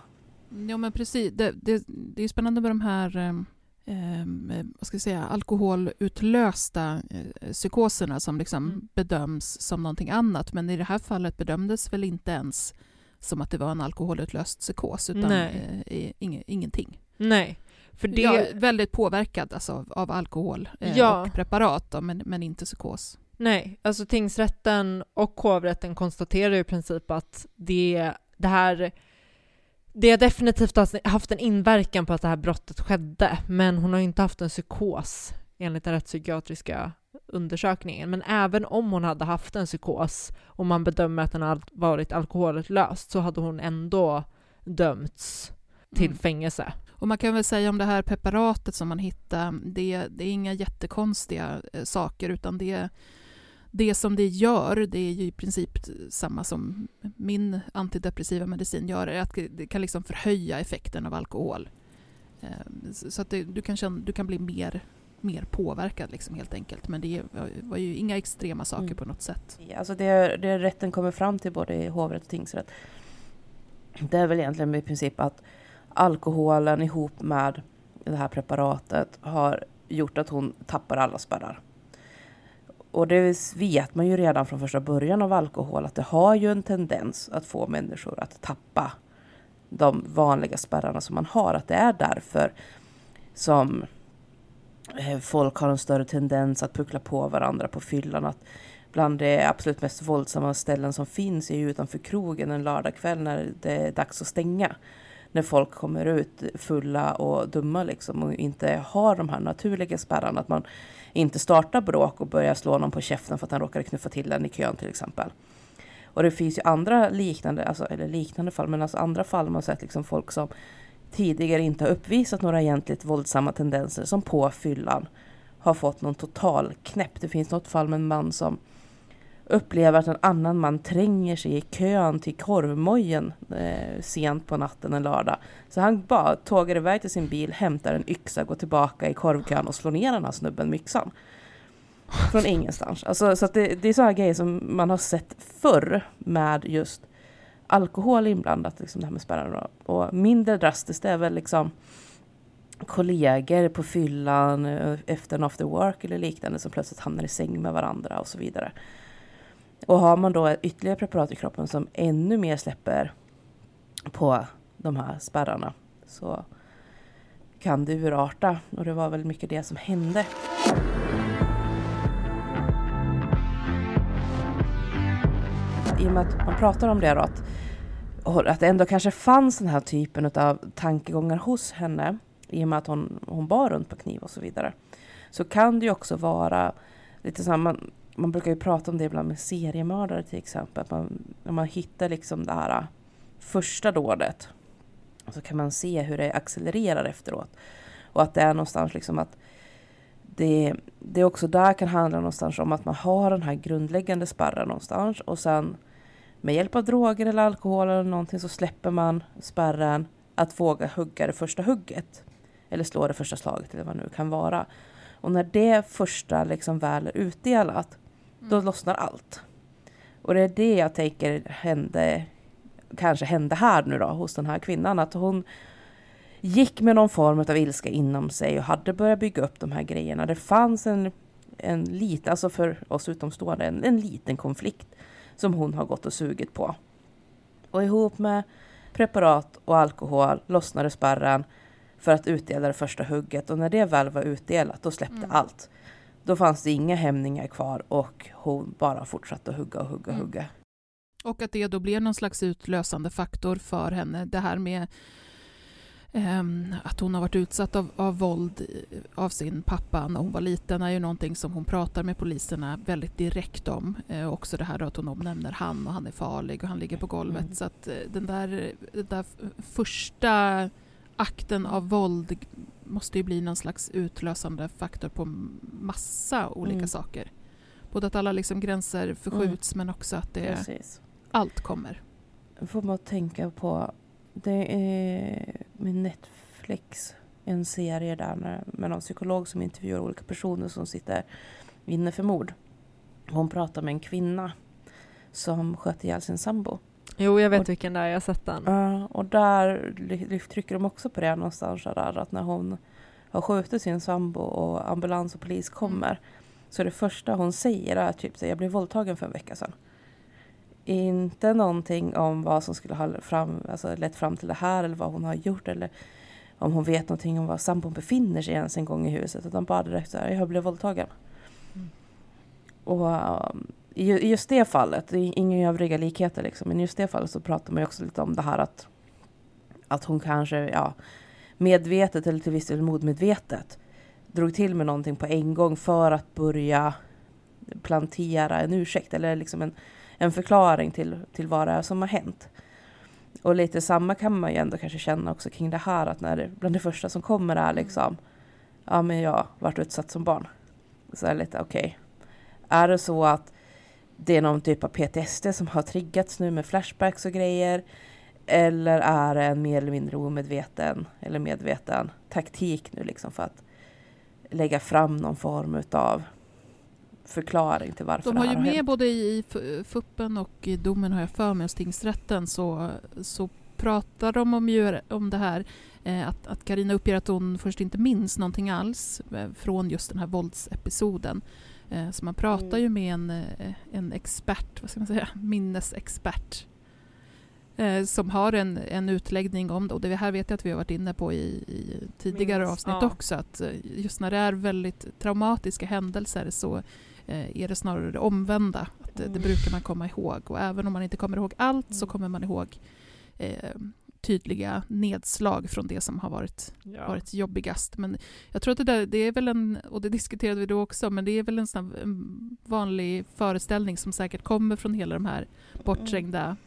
Ja men precis, det, det, det är spännande med de här eh, vad ska jag säga, alkoholutlösta eh, psykoserna som liksom mm. bedöms som någonting annat. Men i det här fallet bedömdes väl inte ens som att det var en alkoholutlöst psykos utan eh, ing, ingenting. Nej. För det... Ja, väldigt påverkad alltså, av, av alkohol eh, ja. och preparat då, men, men inte psykos. Nej, alltså tingsrätten och hovrätten konstaterar i princip att det, det här det har definitivt haft en inverkan på att det här brottet skedde, men hon har inte haft en psykos enligt den rättspsykiatriska undersökningen. Men även om hon hade haft en psykos och man bedömer att den har varit alkoholutlöst så hade hon ändå dömts till mm. fängelse. Och man kan väl säga om det här preparatet som man hittade, det, det är inga jättekonstiga eh, saker utan det det som det gör, det är ju i princip samma som min antidepressiva medicin gör, är att det kan liksom förhöja effekten av alkohol. Ehm, så att det, du, kan känna, du kan bli mer, mer påverkad liksom helt enkelt. Men det var ju inga extrema saker mm. på något sätt. Alltså det, det rätten kommer fram till både i hovrätt och tingsrätt, det är väl egentligen i princip att alkoholen ihop med det här preparatet har gjort att hon tappar alla spärrar. Och det vet man ju redan från första början av alkohol att det har ju en tendens att få människor att tappa de vanliga spärrarna som man har. Att det är därför som eh, folk har en större tendens att puckla på varandra på fyllan. Att bland de absolut mest våldsamma ställen som finns är ju utanför krogen en lördagkväll när det är dags att stänga. När folk kommer ut fulla och dumma liksom och inte har de här naturliga spärrarna. Att man inte startar bråk och börjar slå någon på käften för att han råkade knuffa till den i kön till exempel. Och det finns ju andra liknande, alltså, eller liknande fall, men alltså andra fall man har sett liksom folk som tidigare inte har uppvisat några egentligt våldsamma tendenser som på fyllan har fått någon total knäpp. Det finns något fall med en man som upplever att en annan man tränger sig i kön till korvmojen eh, sent på natten en lördag. Så han bara tågar iväg till sin bil, hämtar en yxa, går tillbaka i korvkön och slår ner den här snubben med yxan. Från ingenstans. Alltså, så det, det är sådana grejer som man har sett förr med just alkohol inblandat, liksom det här med spärrarna. Och mindre drastiskt är väl liksom kollegor på fyllan eh, efter en after work eller liknande som plötsligt hamnar i säng med varandra och så vidare. Och har man då ytterligare preparat i kroppen som ännu mer släpper på de här spärrarna så kan det urarta. Och det var väl mycket det som hände. I och med att man pratar om det då, att, att det ändå kanske fanns den här typen av tankegångar hos henne i och med att hon, hon bar runt på kniv och så vidare. Så kan det ju också vara lite så här, man, man brukar ju prata om det ibland med seriemördare till exempel. Att man, när man hittar liksom det här äh, första dådet så kan man se hur det accelererar efteråt. Och att det är någonstans liksom att det, det också där kan handla någonstans om att man har den här grundläggande spärren någonstans och sen med hjälp av droger eller alkohol eller någonting så släpper man spärren att våga hugga det första hugget. Eller slå det första slaget eller vad det nu kan vara. Och när det första liksom väl är utdelat då mm. lossnar allt. Och det är det jag tänker hände, kanske hände här nu då hos den här kvinnan. Att hon gick med någon form av ilska inom sig och hade börjat bygga upp de här grejerna. Det fanns en en liten, alltså för oss utomstående, en, en liten konflikt som hon har gått och sugit på. Och ihop med preparat och alkohol lossnade spärren för att utdela det första hugget och när det väl var utdelat då släppte Mm. allt. Då fanns det inga hämningar kvar och hon bara fortsatte att hugga och hugga och Mm. hugga. Och att det då blev någon slags utlösande faktor för henne. Det här med ehm, att hon har varit utsatt av, av våld av sin pappa när hon var liten är ju någonting som hon pratar med poliserna väldigt direkt om. Eh, också det här att hon omnämner han och han är farlig och han ligger på golvet. Mm. Så att eh, den där, den där första akten av våld måste ju bli någon slags utlösande faktor på massa olika Mm. saker. Både att alla liksom gränser förskjuts men också att det, Precis. allt kommer. får man tänka på, det är med Netflix, en serie där med någon psykolog som intervjuar olika personer som sitter inne för mord. Hon pratar med en kvinna som sköt ihjäl sin sambo. Jo, jag vet Och- vilken det är, jag har sett den. Och där trycker de också på det någonstans där, att när hon har skjutit sin sambo och ambulans och polis kommer så det första hon säger är typ så jag blev våldtagen för en vecka sedan. Inte någonting om vad som skulle ha fram, alltså, lett fram till det här eller vad hon har gjort eller om hon vet någonting om var sambon befinner sig ens en gång i huset utan bara direkt så här, jag blev våldtagen. Mm. Och um, i ju- i just det fallet, det är inga övriga likheter liksom, men i just det fallet så pratar man ju också lite om det här att att hon kanske, ja, medvetet eller till viss del modmedvetet drog till med någonting på en gång för att börja plantera en ursäkt eller liksom en, en förklaring till, till vad det är som har hänt. Och lite samma kan man ju ändå kanske känna också kring det här att när det, bland det första som kommer är liksom ja men jag varit utsatt som barn. Så är det lite okej. Är det så att det är någon typ av PTSD som har triggats nu med flashbacks och grejer? Eller är det en mer eller mindre omedveten eller medveten taktik nu liksom för att lägga fram någon form utav förklaring till varför De har det ju har med hänt? både i F- FUPen och i domen har jag för mig hos tingsrätten så, så pratar de om, ju, om det här eh, att, att Karina uppger att hon först inte minns någonting alls eh, från just den här våldsepisoden. Eh, så man pratar Mm. ju med en, eh, en expert, vad ska man säga, minnesexpert eh, som har en, en utläggning om det. Och det här vet jag att vi har varit inne på i, i tidigare Minns, avsnitt ja. också. Att just när det är väldigt traumatiska händelser så är det snarare det omvända. Att det, det Mm. brukar man komma ihåg. Och även om man inte kommer ihåg allt så Mm. kommer man ihåg eh, tydliga nedslag från det som har varit, Ja. varit jobbigast. Men jag tror att det där, det är väl en, och det diskuterade vi då också, men det är väl en, sån vanlig föreställning som säkert kommer från hela de här bortträngda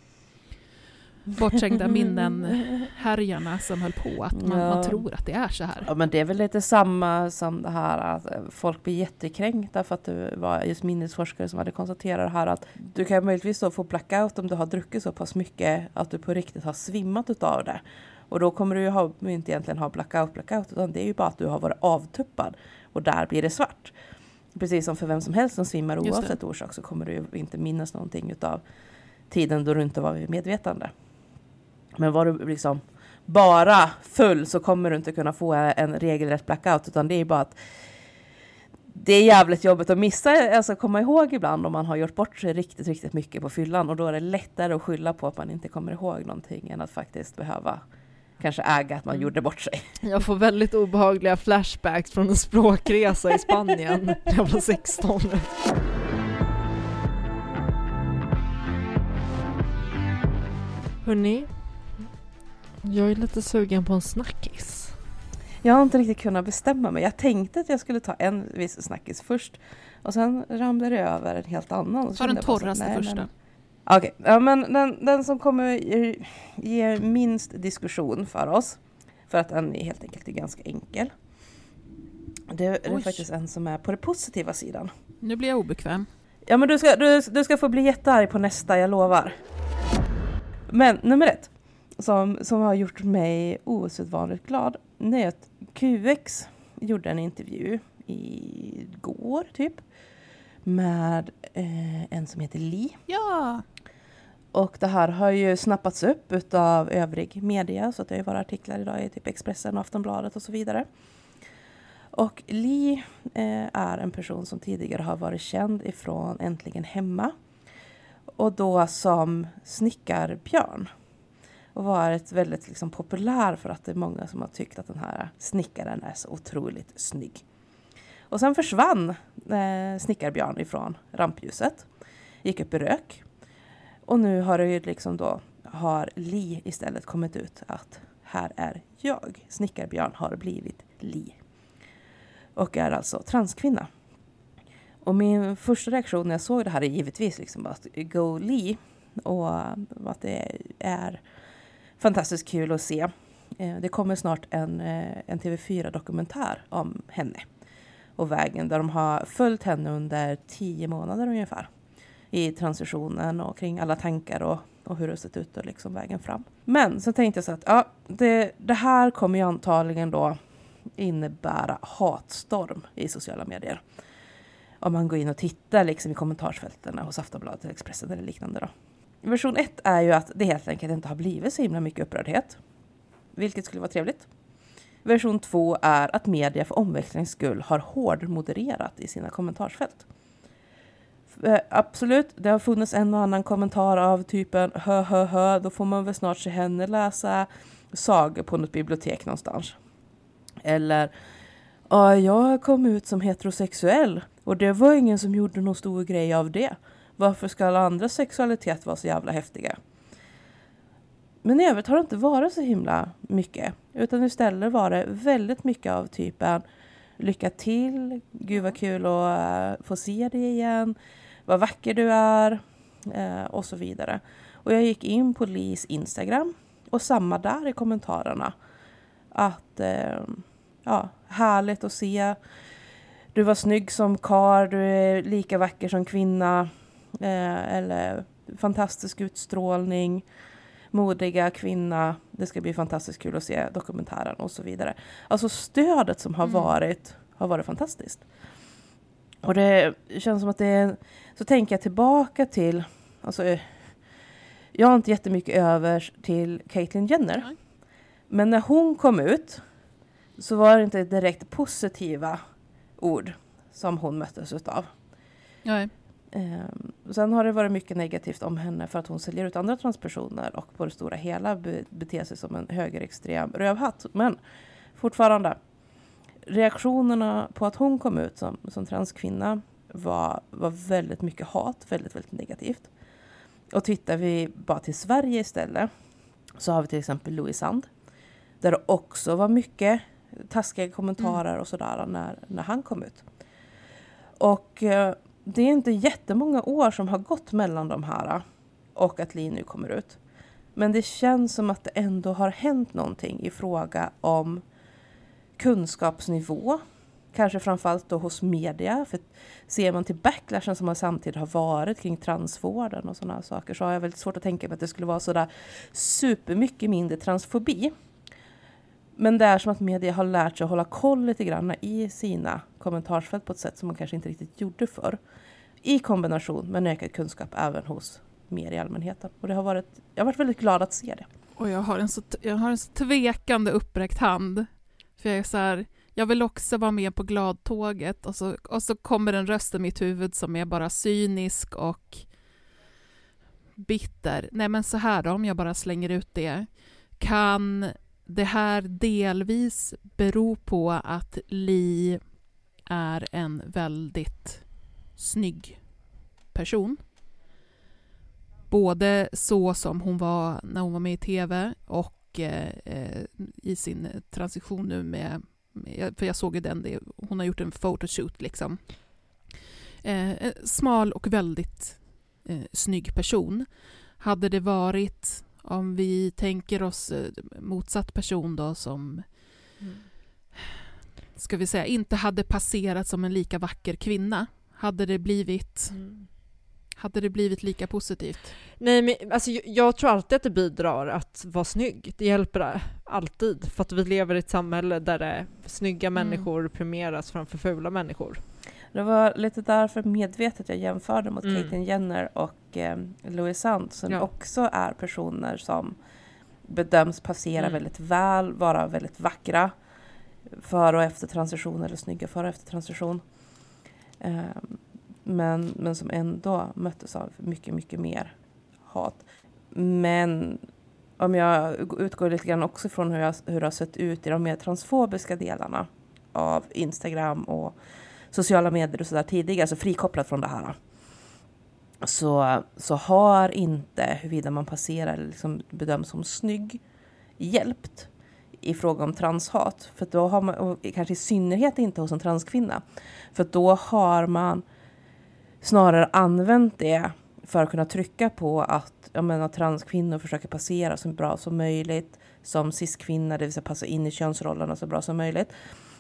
bortträngda minnen härjarna som höll på, att man, Ja. man tror att det är så här. Ja men det är väl lite samma som det här att folk blir jättekränkta för att du var just minnesforskare som hade konstaterat det här att du kan möjligtvis då få blackout om du har druckit så pass mycket att du på riktigt har svimmat utav det. Och då kommer du ju ha, inte egentligen ha blackout blackout utan det är ju bara att du har varit avtuppad och där blir det svart. Precis som för vem som helst som svimmar oavsett orsak så kommer du ju inte minnas någonting utav tiden då du inte var vid medvetande. Men var du liksom bara full så kommer du inte kunna få en regelrätt blackout utan det är bara att det är jävligt jobbigt att missa, alltså komma ihåg ibland om man har gjort bort sig riktigt, riktigt mycket på fyllan och då är det lättare att skylla på att man inte kommer ihåg någonting än att faktiskt behöva kanske äga att man Mm. gjorde bort sig. Jag får väldigt obehagliga flashbacks från en språkresa i Spanien när jag var 16. Hörni, jag är lite sugen på en snackis. Jag har inte riktigt kunnat bestämma mig. Jag tänkte att jag skulle ta en viss snackis först och sen ramlade det över en helt annan. Ta den torraste nej, första. men- Okej, ja, men den, den som kommer ge, ge minst diskussion för oss, för att den är helt enkelt är ganska enkel. Det är Oj. faktiskt en som är på den positiva sidan. Nu blir jag obekväm. Ja men du ska, du, du ska få bli jättearg på nästa, jag lovar. Men nummer ett, som, som har gjort mig osedvanligt glad, det är att QX gjorde en intervju igår typ med eh, en som heter Li. Ja! Och det här har ju snappats upp utav övrig media så att det har varit artiklar idag i typ Expressen och Aftonbladet och så vidare. Och Lee eh, är en person som tidigare har varit känd ifrån Äntligen Hemma. Och då som snickarbjörn. Och varit väldigt liksom, populär för att det är många som har tyckt att den här snickaren är så otroligt snygg. Och sen försvann eh, Snickarbjörn ifrån rampljuset. Gick upp i rök. Och nu har det ju liksom då har Li istället kommit ut att här är jag. Snickarbjörn har blivit Li. Och är alltså transkvinna. Och min första reaktion när jag såg det här är givetvis liksom att go Li. Och eh, att det är fantastiskt kul att se. Eh, det kommer snart en, eh, en TV4-dokumentär om henne och vägen där de har följt henne under tio månader ungefär i transitionen och kring alla tankar och, och hur det sett ut och liksom vägen fram. Men så tänkte jag så att ja, det, det här kommer ju antagligen då innebära hatstorm i sociala medier. Om man går in och tittar liksom i kommentarsfälten hos Aftonbladet, Expressen eller liknande. Då. Version 1 är ju att det helt enkelt inte har blivit så himla mycket upprördhet. Vilket skulle vara trevligt. Version 2 är att media för omväxlings skull har hårdmodererat i sina kommentarsfält. Eh, absolut, det har funnits en och annan kommentar av typen hö hö hö, då får man väl snart se henne läsa sagor på något bibliotek någonstans. Eller jag kom ut som heterosexuell och det var ingen som gjorde någon stor grej av det. Varför ska alla andra sexualitet vara så jävla häftiga? Men i övrigt har det inte varit så himla mycket. Utan istället var det väldigt mycket av typen lycka till, gud vad kul att eh, få se dig igen, vad vacker du är eh, och så vidare. Och jag gick in på Lis Instagram och samma där i kommentarerna. Att eh, ja, härligt att se. Du var snygg som kar, du är lika vacker som kvinna eller fantastisk utstrålning modiga kvinna. Det ska bli fantastiskt kul att se dokumentären och så vidare. Alltså stödet som har mm. varit har varit fantastiskt. Och det känns som att det är, så tänker jag tillbaka till, alltså jag har inte jättemycket över till Caitlyn Jenner. Mm. Men när hon kom ut så var det inte direkt positiva ord som hon möttes utav. Nej. Eh, sen har det varit mycket negativt om henne för att hon säljer ut andra transpersoner och på det stora hela be beter sig som en högerextrem rövhatt. Men fortfarande, reaktionerna på att hon kom ut som, som transkvinna var, var väldigt mycket hat, väldigt, väldigt negativt. Och tittar vi bara till Sverige istället så har vi till exempel Louis Sand. Där det också var mycket taskiga kommentarer och sådär när, när han kom ut. Och eh, det är inte jättemånga år som har gått mellan de här äh, och att Li nu kommer ut. Men det känns som att det ändå har hänt någonting i fråga om kunskapsnivå. Kanske framförallt då hos media. För ser man till backlashen som man samtidigt har varit kring transvården och sådana saker så har jag väldigt svårt att tänka mig att det skulle vara sådär supermycket mindre transfobi. Men det är som att media har lärt sig att hålla koll lite grann i sina kommentarsfält på ett sätt som man kanske inte riktigt gjorde förr. I kombination med en ökad kunskap även hos mer i allmänheten. Och det har varit, jag har varit väldigt glad att se det. Och jag har en så, jag har en så tvekande uppräckt hand. För jag är så här, jag vill också vara med på gladtåget och så, och så kommer en röst i mitt huvud som är bara cynisk och bitter. Nej men så här då, om jag bara slänger ut det. Kan det här delvis bero på att Li är en väldigt snygg person. Både så som hon var när hon var med i TV och eh, eh, i sin transition nu med, för jag såg ju den, det, hon har gjort en photoshoot liksom. Eh, eh, smal och väldigt eh, snygg person. Hade det varit om vi tänker oss eh, motsatt person då som mm ska vi säga inte hade passerat som en lika vacker kvinna, hade det blivit mm. Hade det blivit lika positivt? Nej, men alltså, jag, jag tror alltid att det bidrar att vara snygg. Det hjälper alltid, för att vi lever i ett samhälle där det, snygga mm. människor premieras framför fula människor. Det var lite därför medvetet jag jämförde mot mm. Caitlyn Jenner och eh, Louis Sand som ja. också är personer som bedöms passera mm. väldigt väl, vara väldigt vackra före och efter transition eller snygga före och efter transition. Eh, men, men som ändå möttes av mycket, mycket mer hat. Men om jag utgår lite grann också från hur, jag, hur det har sett ut i de mer transfobiska delarna av Instagram och sociala medier och sådär tidigare, så frikopplat från det här. Så, så har inte huruvida man passerar eller liksom bedöms som snygg hjälpt i fråga om transhat. För då har man, och kanske i synnerhet inte hos en transkvinna. För då har man snarare använt det för att kunna trycka på att jag menar, transkvinnor försöker passera så bra som möjligt som cis-kvinna, det vill säga passa in i könsrollerna så bra som möjligt.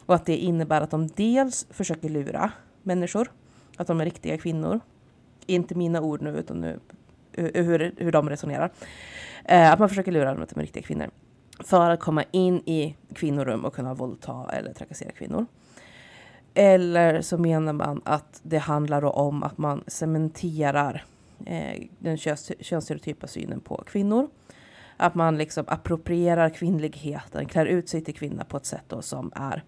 Och att det innebär att de dels försöker lura människor, att de är riktiga kvinnor. Inte mina ord nu, utan nu, hur, hur de resonerar. Eh, att man försöker lura dem att de är riktiga kvinnor. För att komma in i kvinnorum och kunna våldta eller trakassera kvinnor. Eller så menar man att det handlar om att man cementerar eh, den köns, könsstereotypa synen på kvinnor. Att man liksom approprierar kvinnligheten, klär ut sig till kvinna på ett sätt då som är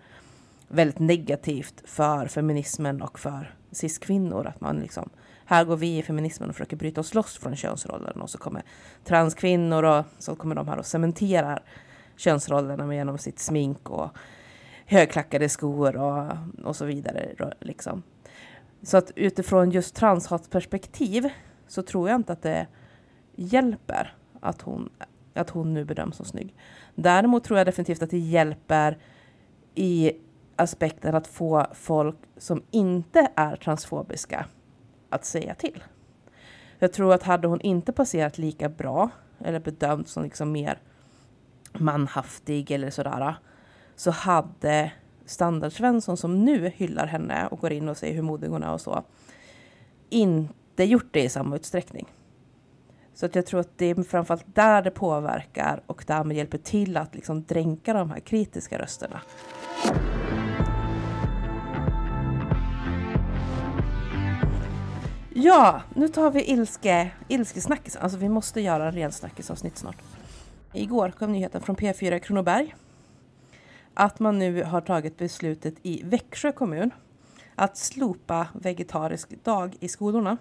väldigt negativt för feminismen och för cis-kvinnor. Att man liksom, här går vi i feminismen och försöker bryta oss loss från könsrollerna och så kommer transkvinnor och så kommer de här och cementerar könsrollerna genom sitt smink och högklackade skor och, och så vidare. Liksom. Så att utifrån just transhatperspektiv så tror jag inte att det hjälper att hon, att hon nu bedöms som snygg. Däremot tror jag definitivt att det hjälper i aspekten att få folk som inte är transfobiska att säga till. Jag tror att hade hon inte passerat lika bra eller bedömts som liksom mer manhaftig eller sådär så hade standardsvensson som nu hyllar henne och går in och säger hur modig hon är och så inte gjort det i samma utsträckning. Så att jag tror att det är framförallt där det påverkar och därmed hjälper till att liksom dränka de här kritiska rösterna. Ja, nu tar vi ilske, ilskesnackis. Alltså vi måste göra en ren snackisavsnitt snart. Igår kom nyheten från P4 Kronoberg att man nu har tagit beslutet i Växjö kommun att slopa vegetarisk dag i skolorna.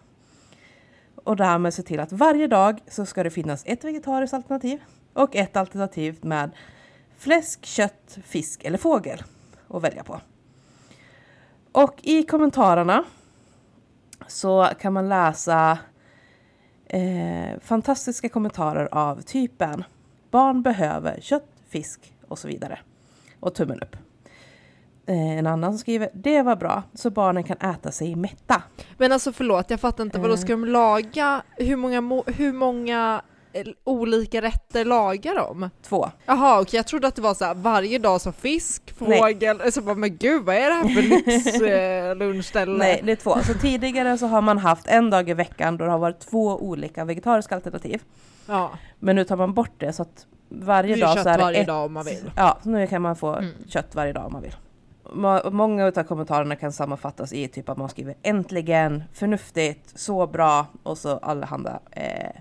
Och därmed se till att varje dag så ska det finnas ett vegetariskt alternativ och ett alternativ med fläsk, kött, fisk eller fågel att välja på. Och i kommentarerna så kan man läsa eh, fantastiska kommentarer av typen Barn behöver kött, fisk och så vidare. Och tummen upp. Eh, en annan som skriver det var bra så barnen kan äta sig mätta. Men alltså förlåt, jag fattar inte, vadå ska de laga, hur många, hur många eh, olika rätter lagar de? Två. Jaha okej, okay, jag trodde att det var så här, varje dag som fisk, fågel, Nej. så bara men gud vad är det här för lyxlunchställe? Nej det är två, så tidigare så har man haft en dag i veckan då det har varit två olika vegetariska alternativ. Ja. Men nu tar man bort det så att varje dag så är det varje ett, dag om man vill. Ja, så nu kan man få mm. kött varje dag om man vill. Många av kommentarerna kan sammanfattas i typ att man skriver äntligen, förnuftigt, så bra och så allehanda eh,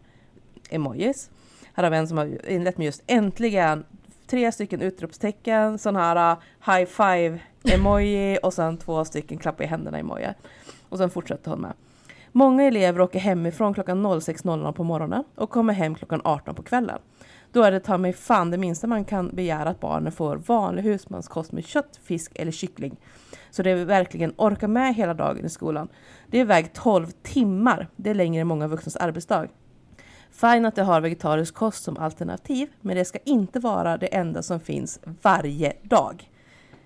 emojis. Här har vi en som har inlett med just äntligen, tre stycken utropstecken, sån här uh, high five emoji och sen två stycken klappa i händerna emoji. Och sen fortsätter hon med. Många elever åker hemifrån klockan 06.00 på morgonen och kommer hem klockan 18 på kvällen. Då är det ta mig fan det minsta man kan begära att barnen får vanlig husmanskost med kött, fisk eller kyckling. Så det verkligen orkar med hela dagen i skolan. Det är väg 12 timmar. Det är längre än många vuxnas arbetsdag. Fine att det har vegetarisk kost som alternativ, men det ska inte vara det enda som finns varje dag.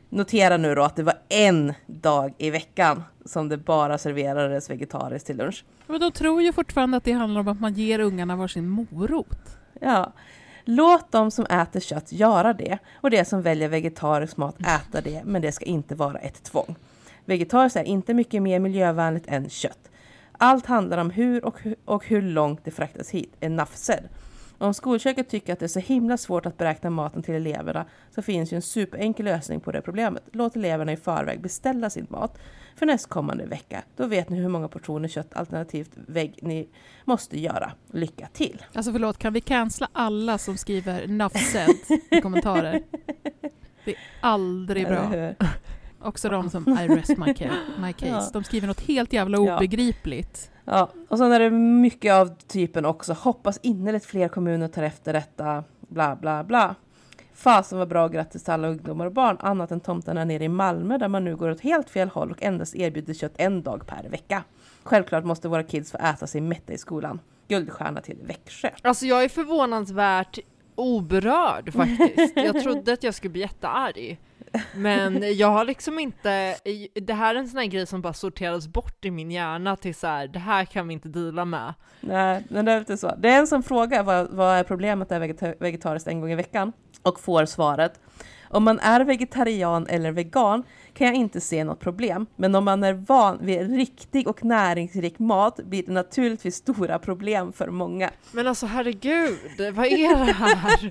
Notera nu då att det var en dag i veckan som det bara serverades vegetariskt till lunch. Men de tror ju fortfarande att det handlar om att man ger ungarna varsin morot. Ja, Låt de som äter kött göra det och de som väljer vegetarisk mat äta det, men det ska inte vara ett tvång. Vegetariskt är inte mycket mer miljövänligt än kött. Allt handlar om hur och, och hur långt det fraktas hit. Enough said. Om skolköket tycker att det är så himla svårt att beräkna maten till eleverna så finns ju en superenkel lösning på det problemet. Låt eleverna i förväg beställa sin mat för nästkommande vecka. Då vet ni hur många portioner kött alternativt vägg ni måste göra. Lycka till! Alltså förlåt, kan vi cancella alla som skriver 'nuff i kommentarer? Det är aldrig bra. Också de som I rest my, ca- my case. Ja. De skriver något helt jävla obegripligt. Ja, och sen är det mycket av typen också, hoppas innerligt fler kommuner tar efter detta, bla bla bla. Fasen var bra, grattis till alla ungdomar och barn, annat än tomtarna nere i Malmö där man nu går åt helt fel håll och endast erbjuder kött en dag per vecka. Självklart måste våra kids få äta sig mätta i skolan. Guldstjärna till Växjö. Alltså jag är förvånansvärt oberörd faktiskt. Jag trodde att jag skulle bli jättearg. Men jag har liksom inte, det här är en sån här grej som bara sorterades bort i min hjärna till så här, det här kan vi inte deala med. Nej, men det är inte så. Det är en som frågar vad, vad är problemet att äta vegeta- vegetariskt en gång i veckan och får svaret. Om man är vegetarian eller vegan kan jag inte se något problem, men om man är van vid riktig och näringsrik mat blir det naturligtvis stora problem för många. Men alltså herregud, vad är det här?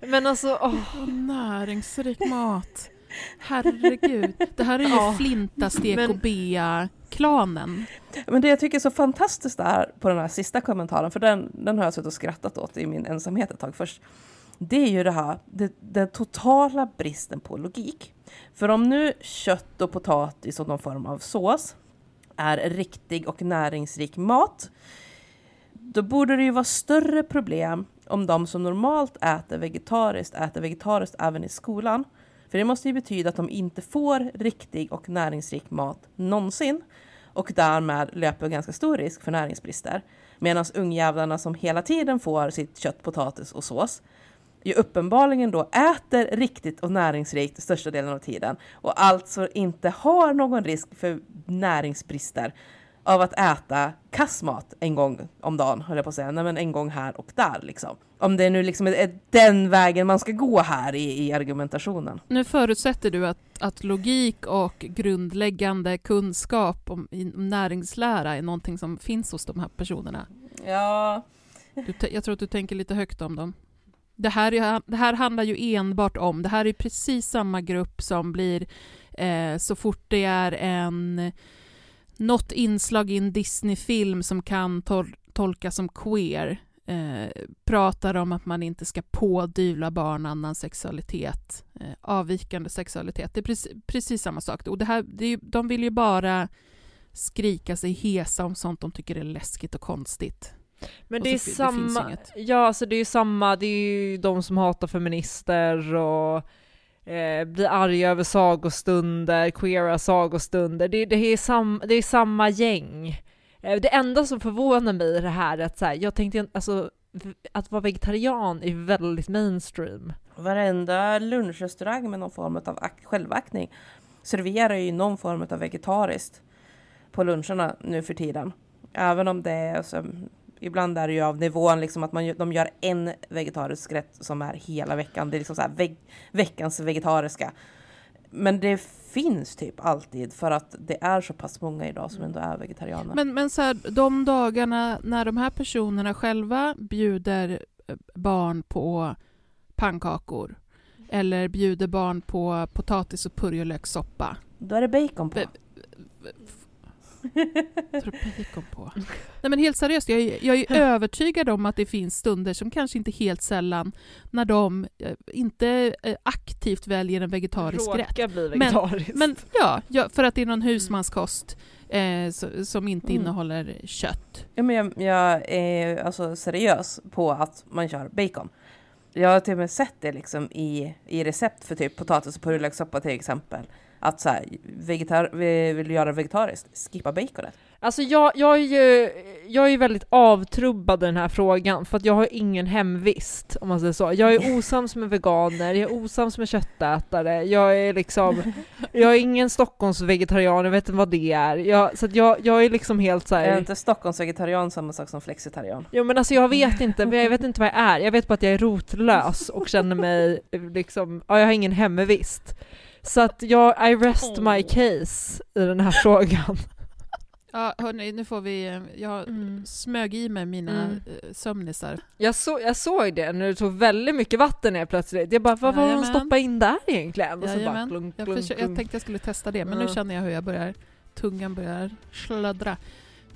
Men alltså, åh. Näringsrik mat. Herregud. Det här är ju Ja. Flinta, Stek Men- och Bea-klanen. Men det jag tycker är så fantastiskt är på den här sista kommentaren, för den, den har jag suttit och skrattat åt i min ensamhet ett tag först. Det är ju det här, det, den totala bristen på logik. För om nu kött och potatis och någon form av sås är riktig och näringsrik mat, då borde det ju vara större problem om de som normalt äter vegetariskt äter vegetariskt även i skolan. För det måste ju betyda att de inte får riktig och näringsrik mat någonsin och därmed löper ganska stor risk för näringsbrister. Medan ungjävlarna som hela tiden får sitt kött, potatis och sås ju uppenbarligen då äter riktigt och näringsrikt största delen av tiden och alltså inte har någon risk för näringsbrister av att äta kassmat en gång om dagen, höll jag på att säga. Nej, men en gång här och där liksom. Om det nu liksom är den vägen man ska gå här i, i argumentationen. Nu förutsätter du att, att logik och grundläggande kunskap om, om näringslära är någonting som finns hos de här personerna. Ja, Du, jag tror att du tänker lite högt om dem. Det här, är, det här handlar ju enbart om, det här är precis samma grupp som blir eh, så fort det är en något inslag i en Disney-film som kan tol- tolkas som queer eh, pratar om att man inte ska pådyvla barn annan sexualitet, eh, avvikande sexualitet. Det är precis, precis samma sak. Och det här, det är, de vill ju bara skrika sig hesa om sånt de tycker är läskigt och konstigt. Men Och det är det samma, inget. ja alltså det är samma, det är ju de som hatar feminister och eh, blir arga över sagostunder, queera sagostunder, det, det, är, sam, det är samma gäng. Eh, det enda som förvånar mig i det här är att så här, jag tänkte alltså att vara vegetarian är väldigt mainstream. varenda lunchrestaurang med någon form av ak- självaktning serverar ju någon form av vegetariskt på luncherna nu för tiden. Även om det är, alltså, ibland är det ju av nivån liksom att man, de gör en vegetarisk rätt som är hela veckan. Det är liksom så här veck, veckans vegetariska. Men det finns typ alltid för att det är så pass många idag som ändå är vegetarianer. Men, men så här, de dagarna när de här personerna själva bjuder eh, barn på pannkakor eller bjuder barn på potatis och purjolökssoppa. Då är det bacon på. Bacon på. Nej men helt seriöst, jag är, jag är övertygad om att det finns stunder som kanske inte helt sällan när de eh, inte eh, aktivt väljer en vegetarisk rätt. Råkar bli vegetariskt. Men ja, ja, för att det är någon husmanskost eh, så, som inte Mm. innehåller kött. Ja, men jag, jag är alltså seriös på att man kör bacon. Jag har till och med sett det liksom i, i recept för typ potatis och purjolökssoppa till exempel. Att så här, vegetar, vi vill göra vegetariskt, skippa baconet. Alltså jag, jag, är ju, jag är ju väldigt avtrubbad i den här frågan för att jag har ingen hemvist om man säger så. Jag är osams med veganer, jag är osams med köttätare, jag är liksom, jag är ingen Stockholmsvegetarian, jag vet inte vad det är. Jag, så jag, jag är liksom helt så Är här. inte Stockholmsvegetarian samma sak som flexitarian? Jo men alltså jag vet inte, jag vet inte vad jag är. Jag vet bara att jag är rotlös och känner mig liksom, ja jag har ingen hemvist. Så att jag, I rest my case i den här frågan. Ja, hörni, nu får vi... eh, Jag Mm. smög i mig mina Mm. eh, sömnisar. Jag, så, jag såg det när det tog väldigt mycket vatten ner plötsligt. Jag bara, vad var det Jajamän. stoppade in där egentligen? Och så bara Jajamän. klunk, Jag, klunk, försö- jag klunk. tänkte jag skulle testa det, men nu Ja. känner jag hur jag börjar... Tungan börjar sladdra.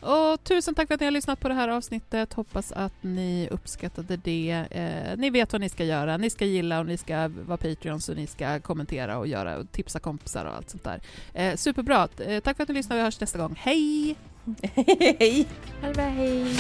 Och tusen tack för att ni har lyssnat på det här avsnittet. Hoppas att ni uppskattade det. Eh, ni vet vad ni ska göra. Ni ska gilla och ni ska vara Patreons och ni ska kommentera och göra och tipsa kompisar och allt sånt där. Eh, superbra. Eh, tack för att ni lyssnade. Vi hörs nästa gång. Hej! Hej! Hej, hej!